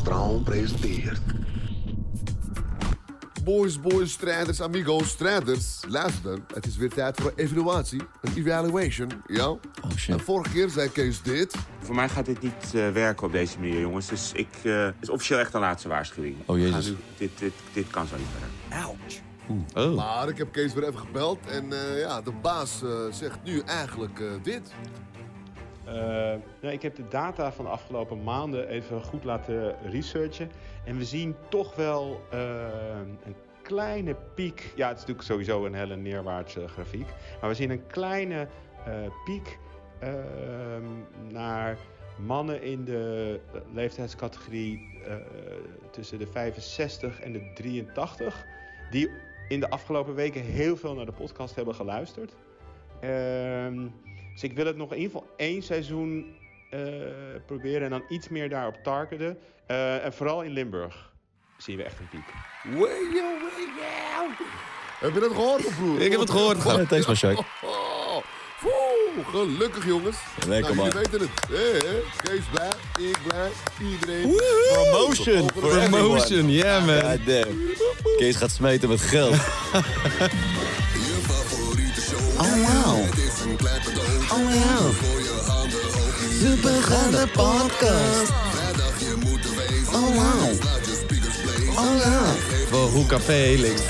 Straal presenteert. Boys, boys, strijders, amigos, strijders. Luister, het is weer tijd voor een evaluatie. Een evaluation, ja? Oh shit. En vorige keer zei Kees dit. Voor mij gaat dit niet eh, werken op deze manier, jongens. Dus ik, eh, het is officieel echt een laatste waarschuwing. Oh, Jezus. nu- dit, dit, dit kan zo niet verder. Oh. Maar ik heb Kees weer even gebeld. En eh, ja, de baas eh, zegt nu eigenlijk eh, dit. Eh, nou, ik heb de data van de afgelopen maanden even goed laten researchen. En we zien toch wel eh, een kleine piek. Ja, het is natuurlijk sowieso een hele neerwaartse grafiek. Maar we zien een kleine eh, piek ehm, naar mannen in de leeftijdscategorie tussen de 65 en de 83. Die in de afgelopen weken heel veel naar de podcast hebben geluisterd. Ehm, dus ik wil het nog in ieder geval één seizoen eh, proberen en dan iets meer daarop targeten. Eh, en vooral in Limburg zien we echt een piek. Way, yo, way, yo. Heb je dat gehoord, of broer? Ik heb het gehoord. Ja, thanks man, Shaq. Oh, gelukkig, jongens. Lekker, nou, man. jullie weten het. Kees blij, ik blij, iedereen. Promotion. Promotion, yeah man. God damn. Kees gaat smeten met geld. Oh, ja. Voor je handen hoog. Supergaande podcast. Vrijdag je moet er wezen. Oh, wow. Laat je speakers blazen. Oh ja. Voor Hoeka Felix.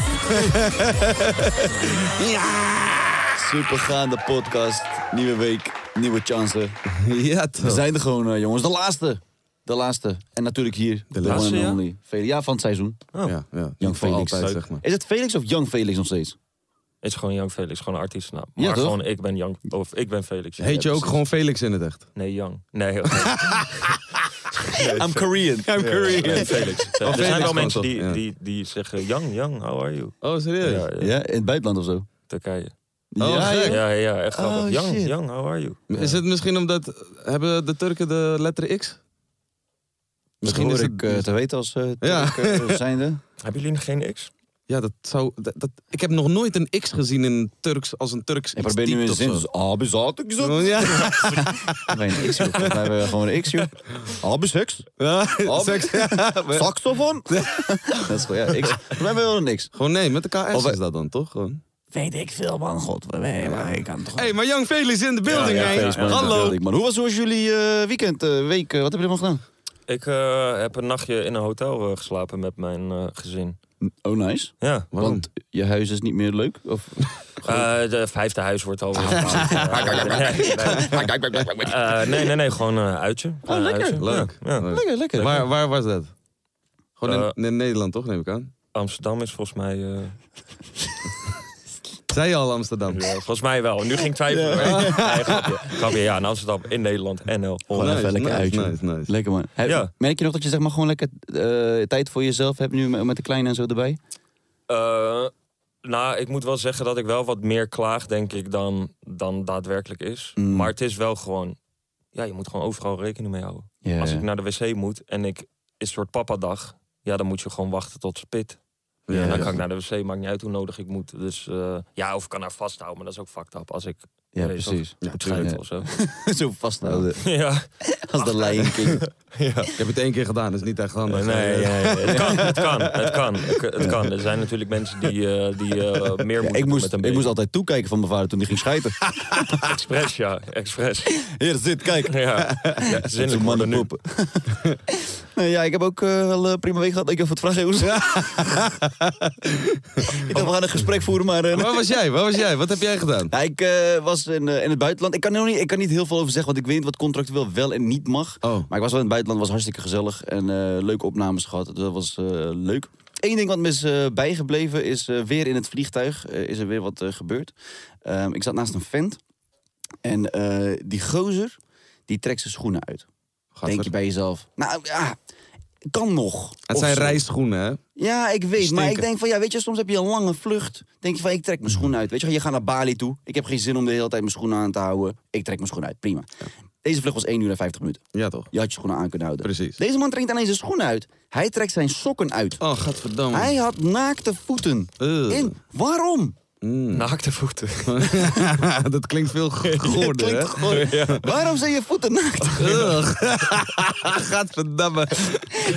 Supergaande podcast. Nieuwe week, nieuwe chansen. Ja We zijn er gewoon, eh, jongens. De laatste. De laatste. En natuurlijk hier. De laatste, one and ja? only. Fel- Ja, van het seizoen. Ja, ja. Young Felix. altijd, zeg maar. Is het Felix of Young Felix nog steeds? Het is gewoon Young Felix, gewoon een artiestennaam. Maar Ja, toch? gewoon ik ben Young, of ik ben Felix. ja. Heet je ook precies. gewoon Felix in het echt? Nee, Young. Nee, heel nee, I'm Korean. I'm Korean. Nee, Felix. er Felix zijn wel mensen die, Ja. die, die zeggen Young, Young, how are you? Oh, serieus? Ja, ja, Ja, in het buitenland of zo? Turkije. Oh, ja, gek. Ja, ja, echt grappig. Oh, young, shit. Young, how are you? Is het misschien omdat... Hebben de Turken de letter X? Misschien is hoor het... ik eh, te weten als eh Ja. Turk, eh, zijnde. Hebben jullie nog geen X? Ja, dat zou... Dat, dat- ik heb nog nooit een X gezien in Turks als een Turks Ik probeer nu in de iets zin. bezat ik zo. Oh, Ja. Nee, een X, mij hebben we gewoon een X, joh. Seks. Ja, seks. Saxofoon. Dat is gewoon, ja, X. Mij hebben we wel een X. Gewoon nee, met de KS Of wij- is dat dan, toch? Gewoon. Weet ik veel, man. God, nee, maar ik kan toch... Hé, hey, maar Young Felix in de building, ja, man. Hallo. Building, man. Hoe was, hoe was jullie eh, weekend, eh, week? eh, wat heb je allemaal gedaan? Ik eh, heb een nachtje in een hotel geslapen met mijn eh, gezin. Oh, nice. Ja. Waarom? Want je huis is niet meer leuk? Of... Eh, de vijfde huis wordt gebouwd. nee, nee. Eh, nee, nee, nee, gewoon een uitje. Gewoon een lekker. uitje. Leuk. Ja, ja. Leuk. Lekker, lekker. Waar, waar was dat? Gewoon in, Eh, in Nederland, toch, neem ik aan? Amsterdam is volgens mij... eh, Zei je al Amsterdam? Ja, volgens mij wel. Nu ging twijfelen. Nee, grapje. Grapje, ja, in Amsterdam, in Nederland, NL. Gewoon Nice, even lekker nice, uitje. nice, nice. Lekker, man. Heb- Ja. Merk je nog dat je zeg maar, gewoon lekker eh, tijd voor jezelf hebt nu met, met de kleine en zo erbij? Eh, nou, ik moet wel zeggen dat ik wel wat meer klaag, denk ik, dan, dan daadwerkelijk is. Mm. Maar het is wel gewoon... Ja, je moet gewoon overal rekening mee houden. Ja, Als ja. ik naar de wc moet en ik is een soort papadag... Ja, dan moet je gewoon wachten tot spit. Ja, dan ja. kan ik naar de wc, maakt niet uit hoe nodig ik moet. Dus eh, ja, of ik kan haar vasthouden, maar dat is ook fucked up. Als ik Ja, weet precies. Ja. of zo. zo vasthouden. ja, Als de Lion King. Ik heb het één keer gedaan, dat is niet echt handig. Nee, nee, nee, het kan, het kan, het kan, het kan. Er zijn natuurlijk mensen die, eh, die eh, meer Ja, moeten ik, moest, met een ik been. moest altijd toekijken van mijn vader toen hij ging schijten. Expres, ja, expres. Hier, zit, kijk. Ja, ja zin Zo'n worden nu. Nee, ja, ik heb ook eh, wel een prima week gehad. Ik heb het vragen, Joes. ik dacht, we gaan een gesprek voeren, maar... eh, Waar was jij? Waar was jij? Wat heb jij gedaan? Ja, ik eh, was in, eh, in het buitenland. Ik kan, er nog niet, ik kan niet heel veel over zeggen, want ik weet niet wat contractueel wel en niet mag. Oh. Maar ik was wel in het buitenland, was hartstikke gezellig. En eh, leuke opnames gehad. Dat was eh, leuk. Eén ding wat me is eh, bijgebleven is eh, weer in het vliegtuig eh, is er weer wat eh, gebeurd. Ehm, ik zat naast een vent. En eh, die gozer, die trekt zijn schoenen uit. Denk je bij jezelf. Nou ja, kan nog. Het zijn zo. reisschoenen, hè? Ja, ik weet. Maar ik denk van, ja, weet je, soms heb je een lange vlucht. Denk je van, ik trek mijn schoenen uit. Weet je, je gaat naar Bali toe. Ik heb geen zin om de hele tijd mijn schoenen aan te houden. Ik trek mijn schoenen uit, prima. Deze vlucht was 1 uur en 50 minuten. Ja, toch? Je had je schoenen aan kunnen houden. Precies. Deze man trekt alleen zijn schoenen uit. Hij trekt zijn sokken uit. Oh, gadverdamme. Hij had naakte voeten in. Waarom? Naakte voeten. dat klinkt veel goorder, hè? Klinkt gewoon- Waarom zijn je voeten naakt? Gadverdamme.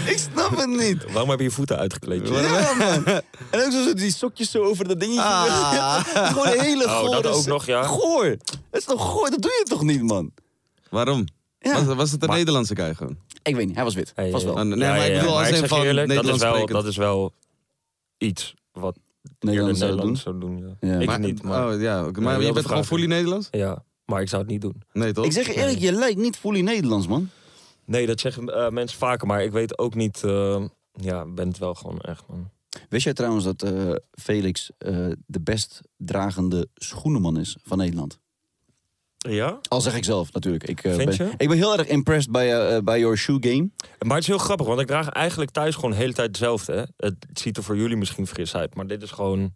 ik snap het niet. Waarom heb je je voeten uitgekleed? Ja, man. En ook zo die sokjes zo over dat dingetje. Ah. Gewoon een hele Oh, gore... dat ook nog, ja. Goor. Dat is toch goor? Dat doe je toch niet, man? Waarom? Ja. Was, was het een Maar- Nederlandse guy gewoon? Ik weet niet, hij was wit. Hey, Vast wel. Ah, nee, maar ik bedoel als zeg van eerlijk, dat is, wel, dat is wel iets wat Doen. zou doen. Ja. Ja. Ik Maar- niet, maar Oh, ja. oké. Maar je wilde bent gewoon fully Nederlands? ja. Maar ik zou het niet doen. Nee, toch? Ik zeg je eerlijk, je lijkt niet fully Nederlands, man. Nee, dat zeggen eh, mensen vaker, maar ik weet ook niet. eh, ja, ik ben het wel gewoon echt, man. Wist jij trouwens dat eh, Felix eh, de best dragende schoenenman is van Nederland? Ja? Al zeg ik zelf natuurlijk. Ik, eh, ben, ik ben heel erg impressed bij, uh, bij your shoe game. Maar het is heel grappig, want ik draag eigenlijk thuis gewoon de hele tijd hetzelfde. Hè? Het ziet er voor jullie misschien fris uit, maar dit is gewoon.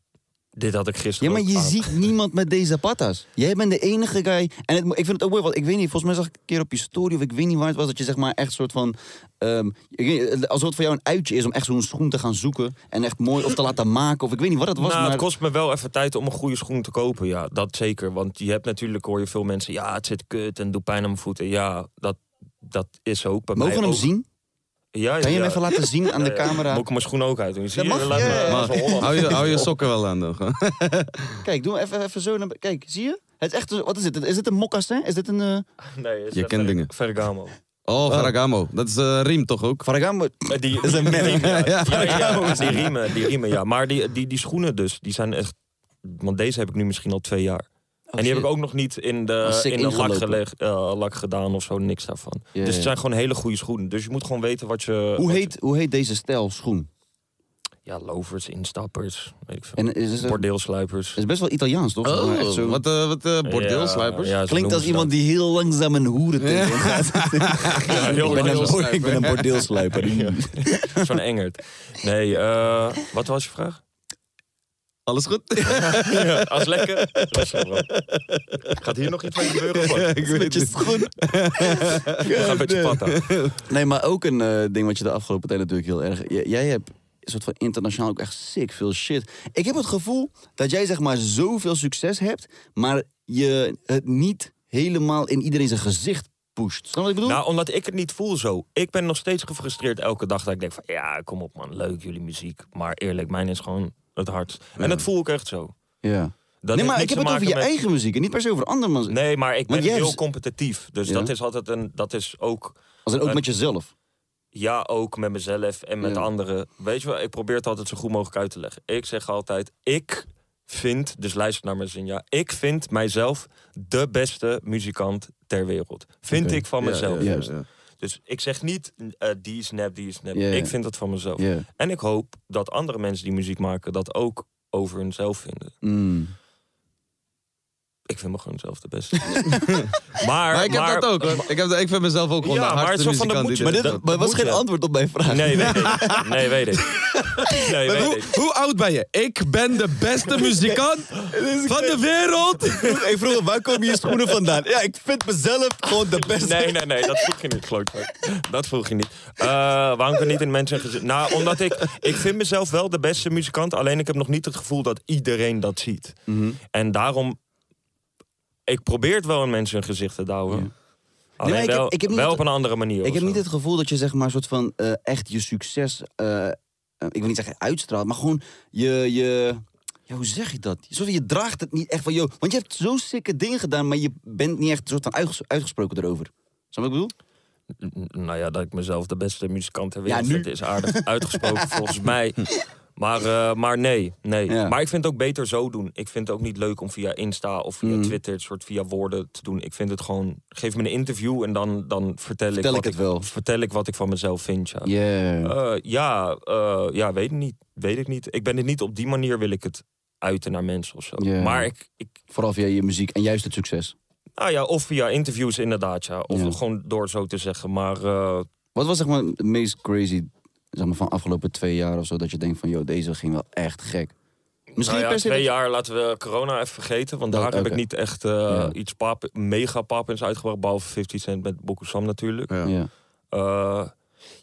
Dit had ik Ja, gisteren. maar ook je ziet niemand met deze patas. Jij bent de enige guy. En het, ik vind het ook mooi, want ik weet niet, volgens mij zag ik een keer op je story, of ik weet niet waar het was, dat je zeg maar echt soort van. ehm, weet niet, alsof het voor jou een uitje is om echt zo'n schoen te gaan zoeken. En echt mooi of te laten maken. Of ik weet niet wat het was. nou, maar... het kost me wel even tijd om een goede schoen te kopen. Ja, dat zeker. Want je hebt natuurlijk, hoor je veel mensen, ja, het zit kut en doet pijn aan mijn voeten. Ja, dat, dat is ook bij Mogen we mij hem ook. zien? Ja, Kan je ja. hem even laten zien aan de Ja, ja. camera? Moet ik mijn schoen ook uit doen? Zie je, Dat mag, ja, ja, ja. een Hollander. Hou je, hou je sokken wel aan dan. Kijk, doe even, even zo naar... Kijk, zie je? Het is echt... een- Wat is dit? Is dit een moccasin? Is dit een... eh Nee, is Je kent dingen. Ferragamo. Oh, Ferragamo. Dat is eh, riem toch ook? Faragamo? Eh, Die, is een merk. riemen, ja. Ja, Ja, ja, ja, die riemen, die riemen, ja. Maar die, die, die schoenen dus, die zijn echt... Want deze heb ik nu misschien al twee jaar. En die heb ik ook nog niet in Oh, de, in de lak, ingelopen. geleg, eh, lak gedaan of zo, niks daarvan. Dus het zijn gewoon hele goede schoenen. Dus je moet gewoon weten wat je... Hoe wat heet, hoe heet deze stijl schoen? ja, lovers, instappers, weet ik veel. En is het, Bordeelsluipers. het is best wel Italiaans, toch? Oh, zo- wat, eh wat eh, bordeelsluipers. Ja, ja, zo Klinkt als iemand die heel langzaam een hoeren tegen gaat. Ja, ik, ben een, bordeelsluiper. ik ben een bordeelsluiper. Zo'n engert. Nee, eh, wat was je vraag? Alles goed? Ja, als lekker. Gaat hier nog iets mee gebeuren? of wat? ik weet het. schoen. Ga met je patta. Nee, maar ook een eh, ding wat je de afgelopen tijd natuurlijk heel erg... J- jij hebt een soort van internationaal ook echt sick veel shit. Ik heb het gevoel dat jij zeg maar zoveel succes hebt... maar je het niet helemaal in iedereen zijn gezicht pusht. Snap wat ik bedoel? Nou, omdat ik het niet voel zo. Ik ben nog steeds gefrustreerd elke dag dat ik denk van... ja, kom op man, leuk jullie muziek. Maar eerlijk, mijn is gewoon het hardst. En dat voel ik echt zo. ja. Dat nee, maar ik heb het over je met- eigen muziek en niet per se over andermans. Nee, maar ik ben heel hebt- competitief. Dus Ja. dat is altijd een... Dat is ook... Als in ook met jezelf. Ja, ook met mezelf en met Ja. anderen. Weet je wel, ik probeer het altijd zo goed mogelijk uit te leggen. Ik zeg altijd, ik vind, dus luister naar mijn zin, ja. Ik vind mijzelf de beste muzikant ter wereld. Vind ik van mezelf. ja. Dus ik zeg niet, eh, die is nep, die is nep. Ik vind dat van mezelf. En ik hoop dat andere mensen die muziek maken dat ook over hunzelf vinden. Mm. Ik vind me gewoon zelf de beste. maar, Maar ik heb dat ook hoor. Ik, heb, ik vind mezelf ook gewoon Ja, de maar hardste van, moet er Maar dit is. dat- maar was geen antwoord op mijn vraag. Nee, weet ik. Nee, weet ik. Nee, Maar weet hoe, oud ben je? Ik ben de beste muzikant van de wereld. ik vroeg hem, waar komen je schoenen vandaan? Ja, ik vind mezelf gewoon de beste. Nee, nee, nee, dat vroeg je niet, klootzak. Dat vroeg je niet. Eh, waarom kan niet in mensen gezin? Nou, omdat ik... Ik vind mezelf wel de beste muzikant. Alleen ik heb nog niet het gevoel dat iedereen dat ziet. Mhm. En daarom... Ik probeer het wel in mensen hun gezicht te douwen. Alleen ik heb- wel, ik heb niet wel het- op een andere manier. Ik heb zo. niet het gevoel dat je zeg maar soort van eh, echt je succes, eh, ik wil niet zeggen uitstraalt, maar gewoon je, je ja, hoe zeg je dat? Alsof je draagt het niet echt van, joh, want je hebt zo sikke dingen gedaan, maar je bent niet echt soort van uitgesproken erover. Snap je wat ik bedoel? Nou ja, dat ik mezelf de beste muzikant ter Ja, wereld nu. vind, is aardig uitgesproken volgens mij. Maar, eh, maar nee, nee. Ja. Maar ik vind het ook beter zo doen. Ik vind het ook niet leuk om via Insta of via Mm. Twitter, het soort via woorden te doen. Ik vind het gewoon, geef me een interview en dan, dan vertel, Vertel ik, ik het wel. vertel ik wat ik van mezelf vind. Ja, Yeah. Eh, ja, eh, ja weet, ik niet, weet ik niet. Ik ben het niet op die manier wil ik het uiten naar mensen of zo. Ja. Maar ik, ik, Vooral via je muziek en juist het succes. nou ja, of via interviews inderdaad, ja. Of Ja. gewoon door zo te zeggen. Maar Wat was zeg maar het meest crazy zeg maar, van afgelopen twee jaar of zo, dat je denkt van, joh, deze ging wel echt gek. Misschien nou ja, twee dat- jaar laten we corona even vergeten. Want Dat- daar heb ik niet echt eh, Ja. iets pap, mega papins uitgebracht. Behalve 50 Cent met Bokusam natuurlijk. Ja. Ja. Eh,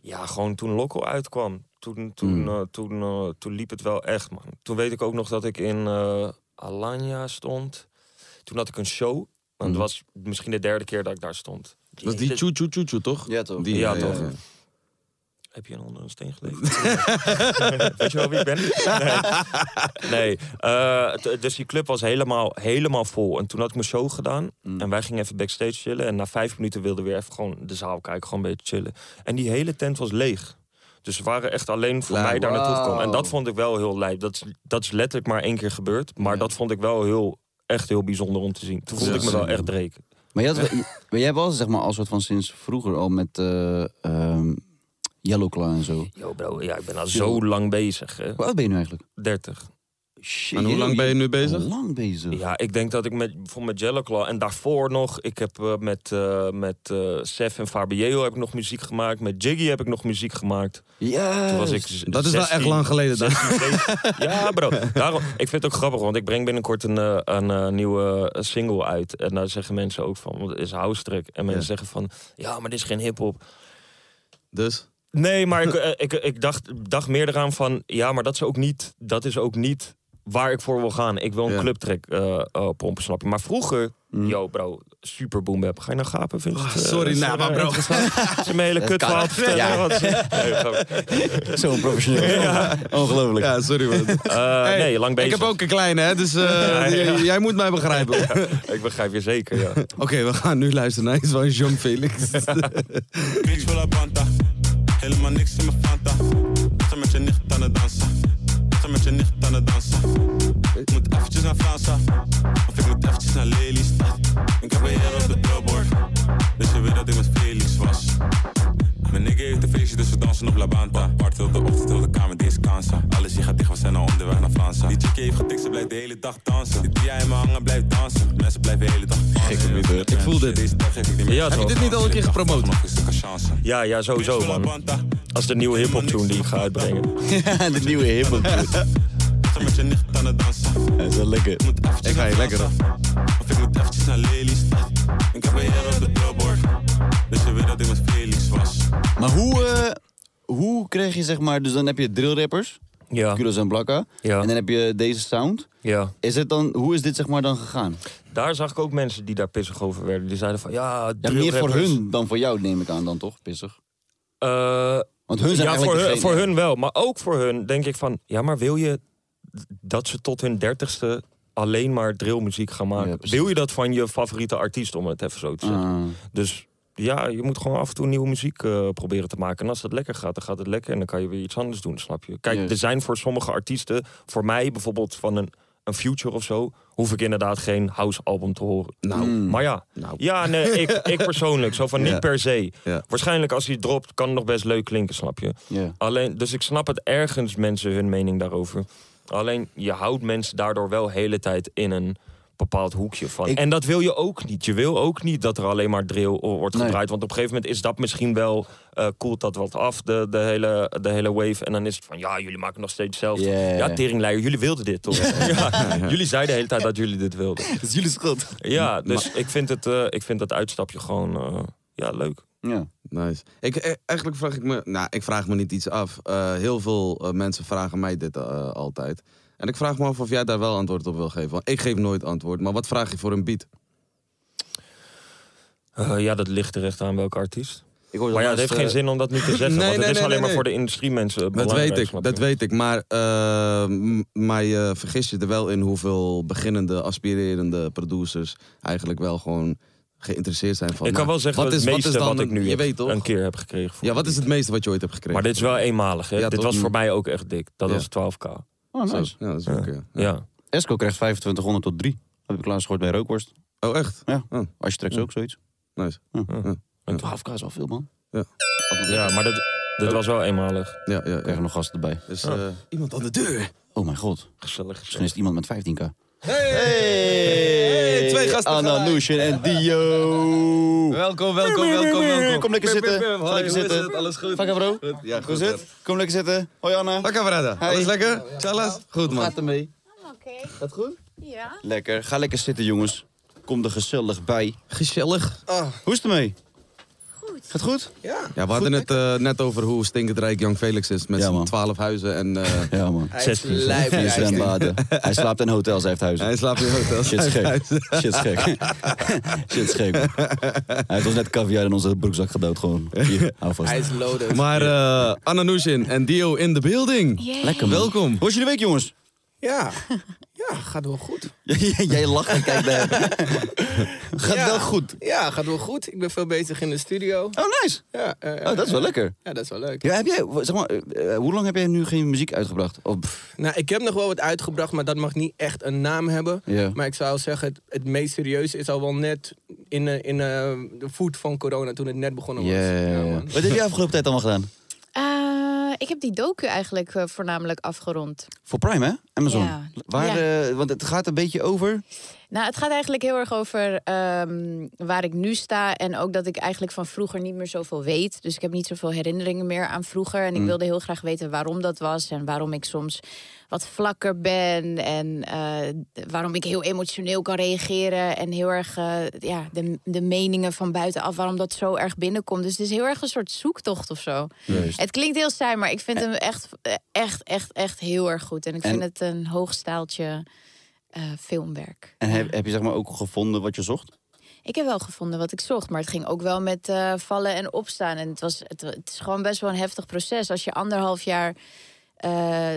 ja, gewoon toen Loco uitkwam. Toen, toen, Mm. eh, toen, toen liep het wel echt, man. Toen weet ik ook nog dat ik in eh Alanya stond. Toen had ik een show. Want Mm. het was misschien de derde keer dat ik daar stond. Dat is die Choo Choo Choo Choo, toch? Ja, toch? Die, Ja, toch. Heb je een onder een steen geleefd? Weet je wel wie ik ben? Nee. nee. Eh, dus die club was helemaal, helemaal vol. En toen had ik mijn show gedaan. Mm. En wij gingen even backstage chillen. En na vijf minuten wilden we weer even gewoon de zaal kijken. Gewoon een beetje chillen. En die hele tent was leeg. Dus ze waren echt alleen voor Lijp. mij daar naartoe gekomen. En dat vond ik wel heel lijp. Dat is, dat is letterlijk maar één keer gebeurd. Maar Ja. dat vond ik wel heel, echt heel bijzonder om te zien. Toen voelde Ja, ik me wel echt Drake. Maar had, maar jij was zeg maar als soort van sinds vroeger al met eh ehm Yellow Claw en zo. Yo bro, ja, ik ben al zo lang bezig. Hè. Hoe oud ben je nu eigenlijk? 30. Shit, En hoe lang ben je nu bezig? Al lang bezig. Ja, ik denk dat ik met, bijvoorbeeld met Jello en daarvoor nog, ik heb eh, met, eh met eh Sef en Fabio heb ik nog muziek gemaakt. Met Jiggy heb ik nog muziek gemaakt. Ja. Dat is wel 16, echt lang geleden dan. 16, 17. ja, bro. Daarom, ik vind het ook grappig, want ik breng binnenkort een, een nieuwe single uit. En daar zeggen mensen ook van, want het is house track. En mensen Ja. zeggen van, ja, maar dit is geen hip-hop. Dus? Nee, maar ik, eh, ik, ik dacht, dacht meer eraan van... Ja, maar dat is ook niet, dat is ook niet waar ik voor wil gaan. Ik wil een Ja. clubtrack eh eh, pompen, snap je? Maar vroeger... Yo, bro, super boom bap. Ga je nou gapen? Vind Mm. sorry, nou, maar bro. Als je mijn hele kut verhaal vertellen, Ja. wat- Nee, grapje. Zo professioneel. Ongelooflijk. Ja, sorry man. Eh, Hey, nee, lang bezig. Ik heb ook een kleine, hè, dus eh, Ja, ja. j- jij moet mij begrijpen. Ik begrijp je zeker, ja. Oké, we gaan nu luisteren naar iets van Jean Helemaal niks in mijn Fanta. Ga met je nicht aan het dansen. Ga met je nicht aan het dansen. Ik moet eventjes naar Fransa. Of ik moet eventjes naar Lelystad. Ik heb een heer op de billboard. Dus je weet dat ik met Felix was. Mijn nigga heeft een feestje, dus we dansen op La Banta. Part heel de ochtend, heel de kamer, deze kansen. Alles hier gaat dicht, we zijn al onderweg naar Fransa. Die chickie heeft getikt, ze blijft de hele dag dansen. Die die aan me hangen, blijft dansen. Mensen blijven de hele dag dansen. Ik voel dit. Deze dag geef ik niet meer. Ja, Heb je dit niet al een keer gepromoot? Ja, ja, sowieso, man. Als de nieuwe hip-hop tune die ik ga uitbrengen. de nieuwe hip-hop. Ga met je nicht aan het dansen. Dat is wel lekker. Ik moet eventjes Ik ga je lekker Fransa. Of ik moet eventjes naar Lelystad. Ik heb een heer op de billboard. Dus je weet dat ik met. Maar hoe, eh, hoe kreeg je zeg maar, dus dan heb je drillrappers, Ja, Kudos en Blakka, ja, en dan heb je deze sound. ja. Is het dan, hoe is dit zeg maar dan gegaan? Daar zag ik ook mensen die daar pissig over werden. Die zeiden van, ja, Ja, meer voor hun dan voor jou neem ik aan dan toch, pissig? Eh, Want hun zijn ja, voor hun, voor hun wel. Maar ook voor hun denk ik van... Ja, maar wil je dat ze tot hun dertigste alleen maar drillmuziek gaan maken? Ja, wil je dat van je favoriete artiest, om het even zo te zeggen? Ah. Dus ja, je moet gewoon af en toe nieuwe muziek eh, proberen te maken. En als dat lekker gaat, dan gaat het lekker. En dan kan je weer iets anders doen, snap je? Kijk, er zijn voor sommige artiesten... Voor mij bijvoorbeeld van een, een Future of zo... hoef ik inderdaad geen house album te horen. Nou, Mm. Maar ja, nou. ja nee, ik, ik persoonlijk. Zo van Ja. niet per se. Ja. Waarschijnlijk als hij dropt, kan het nog best leuk klinken, snap je? Ja. Alleen, dus ik snap het ergens mensen hun mening daarover. Alleen je houdt mensen daardoor wel de hele tijd in een bepaald hoekje van. Ik- En dat wil je ook niet. Je wil ook niet dat er alleen maar drill wordt Nee. gedraaid. Want op een gegeven moment is dat misschien wel... eh koelt dat wat af, de, de, hele, de hele wave. En dan is het van, ja, jullie maken nog steeds hetzelfde. Ja, ja, teringleier, jullie wilden dit toch? ja, jullie zeiden de hele tijd dat jullie dit wilden. Dat is jullie schuld. Ja, dus ik, vind het, eh, ik vind dat uitstapje gewoon eh, ja, leuk. Ja. Nice. Ik, eigenlijk vraag ik me, nou, ik vraag me niet iets af. Eh, heel veel mensen vragen mij dit eh, altijd. En ik vraag me af of jij daar wel antwoord op wil geven. Want ik geef nooit antwoord. Maar wat vraag je voor een beat? Eh, ja, dat ligt er echt aan welke artiest. Ik Maar ja, het heeft geen eh, zin om dat nu te zeggen. Nee, want het nee, is nee, alleen maar voor de industriemensen Dat belangrijk, weet ik, dat weet ik. Maar, eh, m- maar je vergis je er wel in hoeveel beginnende, aspirerende producers eigenlijk wel gewoon geïnteresseerd zijn van. Ik kan nou, wel zeggen wat het is, wat meeste is dan, wat ik nu je heb- weet toch? een keer heb gekregen. voor Ja, wat is het meeste wat je ooit hebt gekregen? Maar dit is wel eenmalig, hè? Ja, dit was voor mij ook echt dik. Dat Ja. was 12k. Oh, Zo, nice. Ja, dat is ook, ja. Ja. Esco krijgt 2500 tot 3. Heb ik laatst gehoord bij Rookworst. Oh, echt? Ja. Oh, Als je trekt ook zoiets. nice. En- 12k is wel veel, man. Ja. ja, maar dit, dit was wel eenmalig. Ja, ja, Krijgen ja. nog gasten erbij. Dus eh, iemand aan de deur. Oh mijn god. Gezellig. Misschien is het iemand met 15k. Hey, Hey, twee gasten. Noesje en Dio. Welkom, welkom, welkom, welkom. Kom lekker zitten. lekker zitten. het? Alles goed? Vakka bro. Goed, Ja, goed. het? Kom lekker zitten. Hoi Anna. Vakka Brada. Alles lekker? Charles? Goed, man. Gaat ermee? Oké. Gaat goed? Ja. Lekker. Ga lekker zitten jongens. Kom er gezellig bij. Gezellig. Hoe is het ermee? Gaat goed? Ja, we hadden het eh, net over hoe stinkend rijk Young Felix is. Met Ja, zijn twaalf huizen en eh, Ja man. 16. Vier zwembaden. Hij slaapt in hotels, hij heeft huizen. hij slaapt in hotels. Shit is gek. Shit is gek. Shit is gek. Hij heeft ons net caviar in onze broekzak gedood gewoon. Hier, hou vast. Hij is loaded. Maar eh Anna Nushin en Dio in the building. Yay. Lekker man. Welkom. Hoe was jullie week jongens? Ja. Ja, gaat wel goed. Jij lacht en kijkt naar hem. Gaat Ja. wel goed. Ja, gaat wel goed. Ik ben veel bezig in de studio. Oh nice. Ja, ja, Oh, dat is wel ja. lekker. Ja, dat is wel leuk. Ja, heb jij, zeg maar, eh, hoe lang heb jij nu geen muziek uitgebracht? Oh, Nou, ik heb nog wel wat uitgebracht, maar dat mag niet echt een naam hebben. Maar ik zou zeggen, het, het meest serieuze is al wel net in, eh, in eh, de voet van corona, toen het net begonnen was. Ja, man. Wat heb jij afgelopen tijd allemaal gedaan? Eh, ik heb die docu eigenlijk eh, voornamelijk afgerond. Voor Prime, hè? Amazon. Ja. Waar, Ja. eh, want het gaat een beetje over. Nou, het gaat eigenlijk heel erg over ehm, waar ik nu sta. En ook dat ik eigenlijk van vroeger niet meer zoveel weet. Dus ik heb niet zoveel herinneringen meer aan vroeger. En ik Mm. wilde heel graag weten waarom dat was. En waarom ik soms wat vlakker ben. En eh, waarom ik heel emotioneel kan reageren. En heel erg eh, ja, de, de meningen van buitenaf. Waarom dat zo erg binnenkomt. Dus het is heel erg een soort zoektocht of zo. Juist. Het klinkt heel saai, maar ik vind hem echt, echt, echt, echt heel erg goed. En ik En- vind het een hoogstaaltje eh, filmwerk. En heb, heb je zeg maar ook gevonden wat je zocht? Ik heb wel gevonden wat ik zocht, maar het ging ook wel met eh, vallen en opstaan. En het, was, het, het is gewoon best wel een heftig proces. Als je anderhalf jaar eh,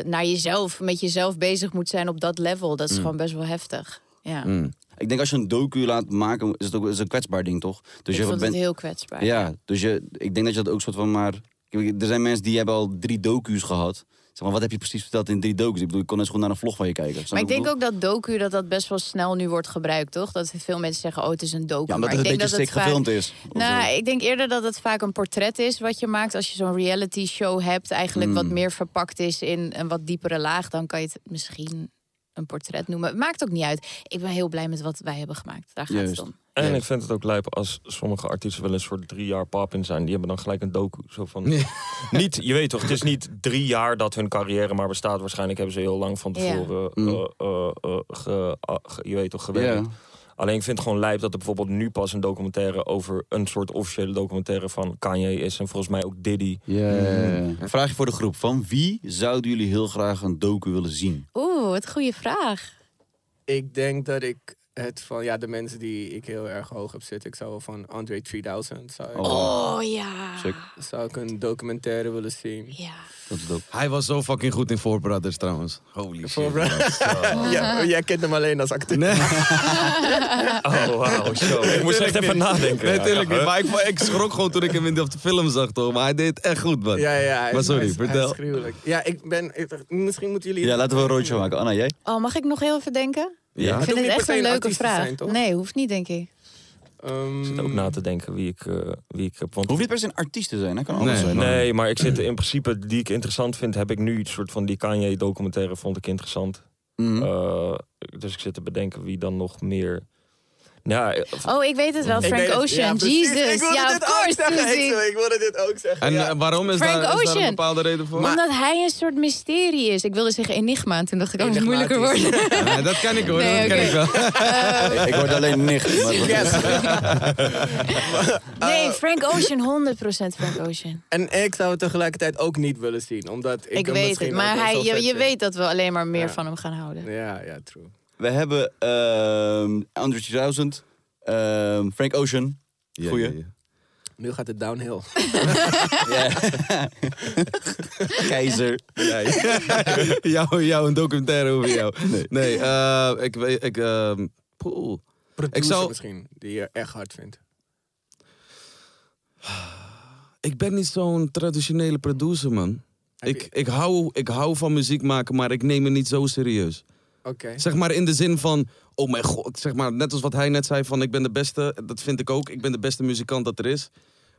naar jezelf, met jezelf bezig moet zijn op dat level, dat is Mm. gewoon best wel heftig. Ja. Mm. Ik denk als je een docu laat maken, is het ook is een kwetsbaar ding, toch? Dus ik je vond bent- het heel kwetsbaar. Ja, dus je, ik denk dat je dat ook soort van maar... Er zijn mensen die hebben al drie docu's gehad. Zeg maar, wat heb je precies verteld in drie docu's? Ik bedoel, ik kon net zo goed naar een vlog van je kijken. Maar ik denk ook dat docu dat dat best wel snel nu wordt gebruikt, toch? Dat veel mensen zeggen, oh, het is een docu. Ja, maar ik denk beetje dat het vaak- gefilmd is. Nou, ik denk eerder dat het vaak een portret is wat je maakt. Als je zo'n reality show hebt, eigenlijk Mm. wat meer verpakt is in een wat diepere laag, dan kan je het misschien een portret noemen. Het maakt ook niet uit. Ik ben heel blij met wat wij hebben gemaakt. Daar gaat Juist. het om. En Ja. ik vind het ook lijp als sommige artiesten wel een soort drie jaar pap in zijn. Die hebben dan gelijk een docu. Zo van, niet, je weet toch, het is niet drie jaar dat hun carrière maar bestaat. Waarschijnlijk hebben ze heel lang van Ja. tevoren, Mm. eh, eh, eh, ge- ah, ge- je weet toch, gewerkt. Ja. Alleen ik vind het gewoon lijp dat er bijvoorbeeld nu pas een documentaire over een soort officiële documentaire van Kanye is. En volgens mij ook Diddy. Ja, ja, ja. Een vraagje voor de groep. Van wie zouden jullie heel graag een docu willen zien? Oeh, wat een goede vraag. Ik denk dat ik het van ja, de mensen die ik heel erg hoog heb zitten. Ik zou wel van Andre 3000 zou ik, Oh ja. Sick. zou ik een documentaire willen zien. Ja. Dat is dope. Hij was zo fucking goed in Four Brothers trouwens. Holy shit. Ja, jij kent hem alleen als acteur. Nee, Oh, wauw, zo. Ik moest echt even nadenken. nee, Ja, natuurlijk ja, niet. Maar ik, ik schrok gewoon toen ik hem in de film zag, toch? Maar hij deed het echt goed, man. Ja, ja. hij Maar sorry, hij is- hij is vertel. Ja, ik ben... ik- misschien moeten jullie... Ja, laten we een roodje maken. Anna, jij? Oh, mag ik nog heel even denken? Ja. Ik vind het echt een leuke vraag. zijn, toch? nee, hoeft niet, denk ik. Ehm, Ik zit ook na te denken wie ik, eh, wie ik heb. Want Hoeft niet per se een artiest te zijn, hè? Kan alles Nee. zijn. Nee, maar ik zit in principe die ik interessant vind, heb ik nu een soort van die Kanye documentaire vond ik interessant. Mhm. Eh, dus ik zit te bedenken wie dan nog meer. Ja, eh, Oh, ik weet het wel. Frank weet. Ocean. Ja. Jesus. Ik wilde Ja, dit of ook course. zeggen. Ik, ik wilde dit ook zeggen. En ja. eh, waarom is Frank daar, is daar Ocean. een bepaalde reden voor? Omdat hij een soort mysterie is. Ik wilde zeggen enigma. En toen dacht ik, oh, het moeilijker worden. Dat kan ik hoor, Nee, dat kan ik wel. Ik hoorde alleen nicht. Maar Yes. Nee, Frank Ocean. 100% Frank Ocean. En ik zou het tegelijkertijd ook niet willen zien. Omdat ik, Ik, hem weet misschien het. Maar hij, je, je weet dat we alleen maar meer Ja. van hem gaan houden. Ja, ja, true. We hebben ehm Andre 3000, ehm, Frank Ocean. Ja, Goeie. ja, ja. Nu gaat het downhill. Ja. Keizer. Ja, ja. jou, jou een documentaire over jou. Nee, eh, ik weet... Ik, ehm, poeh. Producer zou- misschien, die je echt hard vindt. ik ben niet zo'n traditionele producer, man. Ik, ik, hou, ik hou van muziek maken, maar ik neem het niet zo serieus. Oké. Zeg maar in de zin van, oh mijn god, zeg maar, net als wat hij net zei van ik ben de beste, dat vind ik ook. Ik ben de beste muzikant dat er is.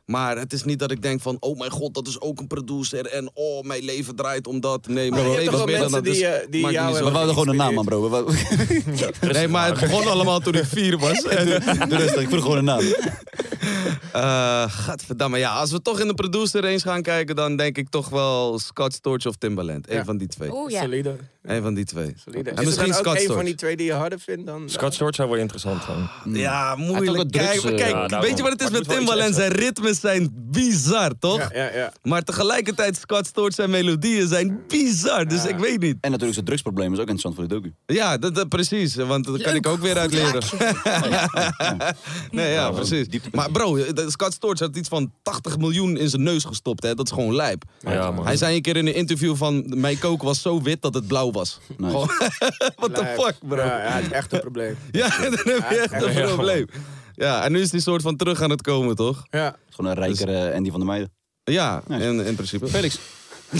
Maar het is niet dat ik denk van, oh mijn god, dat is ook een producer en oh, mijn leven draait om dat. Nee, mijn je hebt leven toch is wel meer dan mensen dat. die, dus eh, die jou We wouden gewoon een naam aan, bro. Nee, maar het begon allemaal toen ik vier was. En, ik vroeg gewoon een naam. eh gadverdamme, ja, als we toch in de producer range gaan kijken, dan denk ik toch wel Scott Storch of Timbaland. Eén Ja. van die twee. Oeh, ja. Solide. Eén van die twee. solide. En Is misschien dan ook Scott een van Storch. die twee die je harder vindt dan... Scott Storch zou wel interessant zijn. Ja, ook moeilijk. Kijk, eh, kijk ja, weet je wat het is met Timbaland? Zijn ritmes zijn bizar, toch? Ja, ja, ja. Maar tegelijkertijd, Scott Storch zijn melodieën zijn bizar. Dus ik weet niet. En natuurlijk zijn drugsprobleem is ook interessant voor de docu. Ja, dat, dat- precies. Want dat kan ik ook weer uitleren. nee, ja, precies. Maar bro, Scott Storch had iets van 80 miljoen in zijn neus gestopt. Hè? Dat is gewoon lijp. Ja, man. Hij zei een keer in een interview van... Mijn kook was zo wit dat het blauw was. Nice. Gewoon, What the fuck, bro? Ja, ja, het is echt een probleem. Ja, dan heb je echt een probleem. Ja, en nu is die soort van terug aan het komen, toch? Ja. Gewoon een rijkere Andy van der Meijden. Ja, in, in principe. Felix.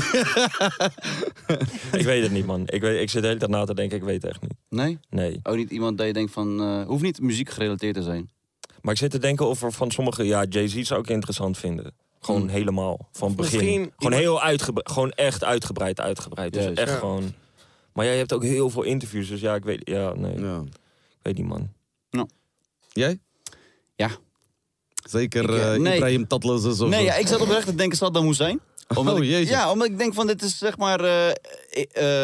Ik weet het niet, man. Ik, weet, ik zit de hele tijd na te denken, ik weet het echt niet. Nee? Nee. Ook niet iemand dat je denkt van... eh hoeft niet muziek gerelateerd te zijn. Maar ik zit te denken of er van sommige... Ja, Jay-Z zou ik interessant vinden. Gewoon Hmm. helemaal. Van begin. misschien Gewoon iemand- heel uitgebreid. Gewoon echt uitgebreid, uitgebreid. Dus echt Ja. gewoon... Maar jij hebt ook heel veel interviews, dus ja, ik weet... Ja, nee. Ja. Ik weet niet, man. Jij? Ja. Zeker Ik, eh, eh, nee. Ibrahim Tatlos of zo. Nee, ja, ik zat oprecht te denken dat dat moest zijn. Omdat Oh, ik- jezus. Ja, omdat ik denk van dit is zeg maar... eh,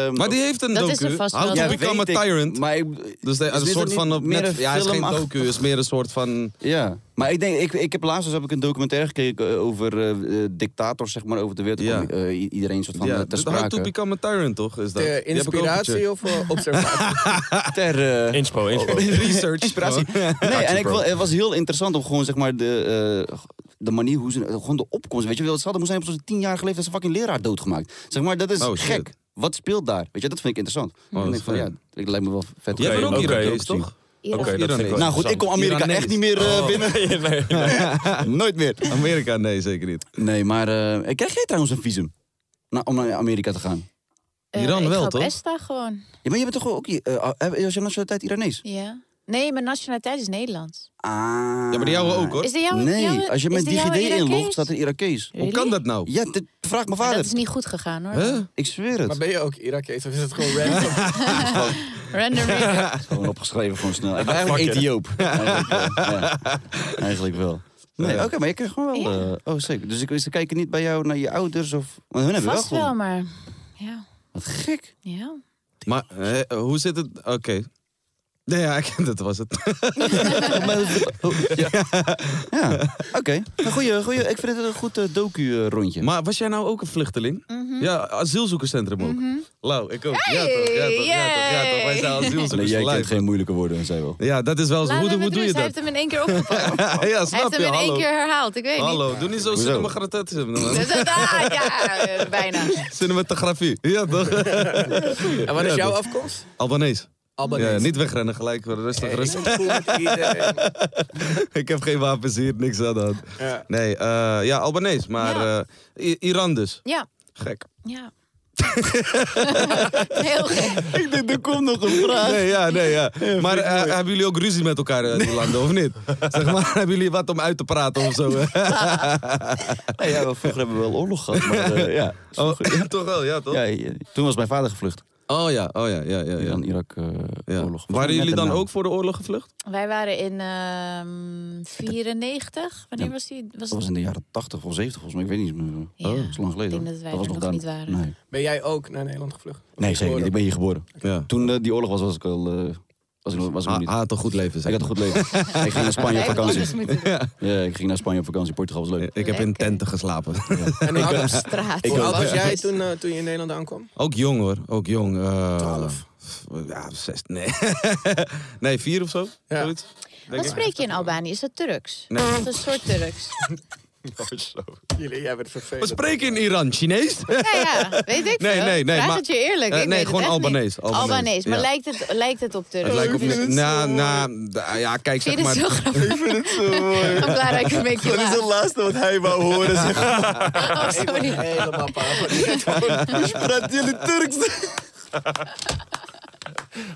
eh, Maar die heeft een Dat docu. is er. How to Ja, Become a Tyrant. Maar ik, Dus de, Is een soort van op meer net, een ja, het is geen docu, het is meer een soort van. Ja, maar ik denk, ik, ik heb laatst dus heb ik een documentaire gekeken eh, over eh, eh, dictators zeg maar over de wereld. Ja. Eh, iedereen soort van ja, eh, ter dus How to sprake. Become a Tyrant, toch? Is dat? De Die heb ik ook inspiratie of observatie? Ter Inspo, inspo. Research. inspiratie. Nee, en ik, het was heel interessant om gewoon zeg maar de, eh, de manier hoe ze, gewoon de opkomst. Weet je wel, het hadden moest zijn op zo'n tien jaar geleden dat ze fucking leraar doodgemaakt. Zeg maar, dat is Oh, gek. Wat speelt daar? Weet je, dat vind ik interessant. Oh, ik denk van ja, het lijkt me wel vet. Jij bent ook Irakees, toch? Oké, dat Iranees. vind ik wel Nou goed, ik kom Amerika Iranees. echt niet meer eh, Oh. binnen. nee, nee, nee. Nooit meer. Amerika, nee, zeker niet. Nee, maar eh, krijg jij trouwens een visum? Nou, om naar Amerika te gaan? Eh, Iran ik wel, ga op toch? ESTA gewoon. Ja, maar je bent toch ook... eh uh, is je nationaliteit Iranees? Ja. Nee, mijn nationaliteit is Nederlands. Ah. Ja, maar de jouwe ook, hoor. Is de jouwe, Nee, jouwe- als je jouwe DigiD inlogt, staat er Irakees. Hoe kan dat nou? Ja, dit, vraag mijn Ja, vader. dat is niet goed gegaan hoor. Huh? Ik zweer het. Maar ben je ook Irakees of is het gewoon random? Random. Gewoon opgeschreven, gewoon snel. Ik ben eigenlijk. Ethioop. Wel. ja. eigenlijk wel. Nee, Ja. oké, maar je krijgt gewoon wel... Eh, oh, zeker. Dus ik, ze kijken niet bij jou naar je ouders of... Want hun hebben Vast wel wel, gewoon... maar... Ja. Wat gek. ja. Maar hoe zit het? Oké. Nee, ja, ik- dat was het. ja, ja. oké. Goeie, goeie, ik vind het een goed eh, docu-rondje. Maar was jij nou ook een vluchteling? Mhm. Ja, asielzoekerscentrum ook. Lau, ik ook. Ja toch, ja toch, ja toch, ja toch. Wij zijn Nee, asielzoekers jij voor kent geen moeilijke woorden, zei wel. Ja, dat is wel zo. Hoe, hoe doe je rust. Hij dat? heeft hem in één keer opgepakt. ja, Hij snap heeft hem in één hallo. keer herhaald, ik weet Hallo, niet. doe niet zo dat- ah, ja, eh, bijna. Cinematografie, ja toch? en wat is Ja, jouw afkomst? Albanees. Albanese. Ja, niet wegrennen gelijk, rustig, Hey, rustig. ik heb geen wapens hier, niks aan hand. Ja. Nee, eh, ja, Albanees, maar Ja. eh, Iran dus. Ja, Gek. ja. Heel gek. Ik denk, er komt nog een vraag. Nee, ja, nee, ja. Maar eh, hebben jullie ook ruzie met elkaar in die landen, of niet? Zeg maar, hebben jullie wat om uit te praten of zo? Nee, ja, vroeger hebben we wel oorlog gehad, maar eh, ja. Oh, ja, toch wel, ja, toch? ja. Toen was mijn vader gevlucht. Oh ja, oh ja, ja, ja. ja. Iran-Irak eh ja. Waren jullie dan ook voor de oorlog gevlucht? Wij waren in ehm 94. Wanneer Ja. was die? Was Dat was in de jaren 80 of 70 volgens mij, ik weet niet meer. Ja. Oh, dat is lang geleden. Ik denk dat wij was er nog niet waren. Nee, Ben jij ook naar Nederland gevlucht? Of nee zeker niet. Ik ben hier geboren. Ja. Toen eh, die oorlog was, was ik al... eh, was ik, nog- was ik nog Ah, niet. ah, toch goed leven, ik zeg had een goed leven. ik ging naar Spanje op vakantie. Ja, ik ging naar Spanje op vakantie. Portugal was leuk. Ik heb in tenten geslapen. En hoe oud- Op straat. hoe oud was Ja. jij toen, eh, toen je in Nederland aankwam? Ook jong hoor, ook jong. eh, Twaalf. Ja, zes, nee. nee, vier of zo. Ja. Zoiets. Wat spreek je in Albanië? Is dat Turks? Nee. Is dat een soort Turks? Jullie, jij bent We vervelend. spreken in Iran Chinees? Ja, ja, weet ik Nee, veel. nee, nee, Vraag maar- het je eerlijk. Ik nee, gewoon Albanees. Albanees, Albanees, maar ja. lijkt het, lijkt het op Turks? Het lijkt op... Nou, nou, ja, kijk, Ik zeg vind maar... het zo grappig. Ik vind het zo mooi. I'm glad I can make you Dat is het laatste wat hij wou horen. Zeg. Oh, sorry. Helemaal pa. Praat jullie Turks?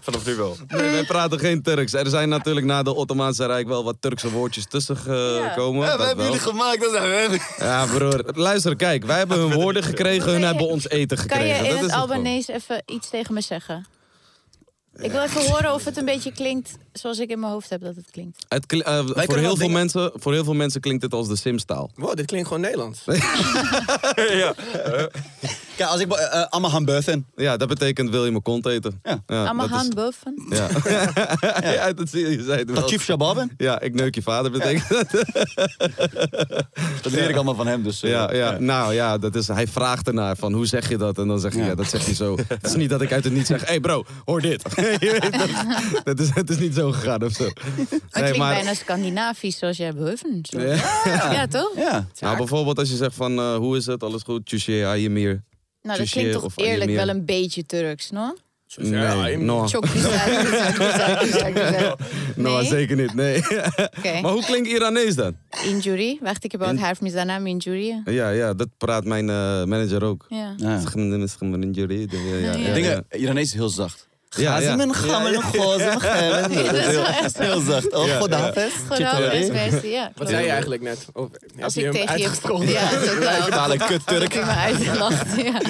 Vanaf nu wel. Nee, wij praten geen Turks. Er zijn natuurlijk na de Ottomaanse Rijk wel wat Turkse woordjes tussen gekomen. Ja, we hebben jullie gemaakt. Dat zijn Ja, broer. Luister, kijk. Wij hebben hun woorden gekregen, hun hebben ons eten Kan gekregen. je in dat het. Albanees even iets tegen me zeggen? Ik wil even horen of het een beetje klinkt zoals ik in mijn hoofd heb dat het klinkt. Het kli- eh, voor, heel veel dingen- mensen, voor heel veel mensen klinkt het als de Sims-taal. Wow, dit klinkt gewoon Nederlands. ja. Kijk, als ik... Uh, Amma Hamburgen. Ja, dat betekent wil je mijn kont eten. Ja. Ja, dat Amahan is- buffen. Ja. ja, dat zie je. je zei. Kachif Shababen. Ja, ik neuk je vader betekent dat. Dat leer ik allemaal van hem. Dus, eh, Ja, ja, nou ja, dat is, hij vraagt ernaar van hoe zeg je dat? En dan zeg je, ja, Ja. dat zegt hij zo. Het is niet dat ik uit het niet zeg, hé hey bro, hoor dit. Weet dat, dat is, het is niet zo gegaan of zo. Het Nee, klinkt maar, bijna Scandinavisch zoals jij. Zo. Ja. Ja. toch? Ja. nou, bijvoorbeeld als je zegt van, eh, hoe is het, alles goed, tjusje, Ayemir. Nou, dat klinkt toch eerlijk Ayemir. wel een beetje Turks, no? Nee, no. Çok güzel, güzel, güzel, güzel, güzel. No, Nee? zeker niet, nee. Oké. maar hoe klinkt Iranees dan? Injury. Wacht, ik heb ook In- harf misdanaam injury. Ja, ja, dat praat mijn eh, manager ook. Ja. Ja. Injury. Ja, ja, ja, Dingen, Iranees is heel zacht. Ja, ja. Is wel Heel- echt zo. Heel zacht. Oh, Ja, godafes. Ja. Wat zei je eigenlijk net? Of, Als je ik tegen je... Ja, dat is ook wel. Kale kut Heb me ja.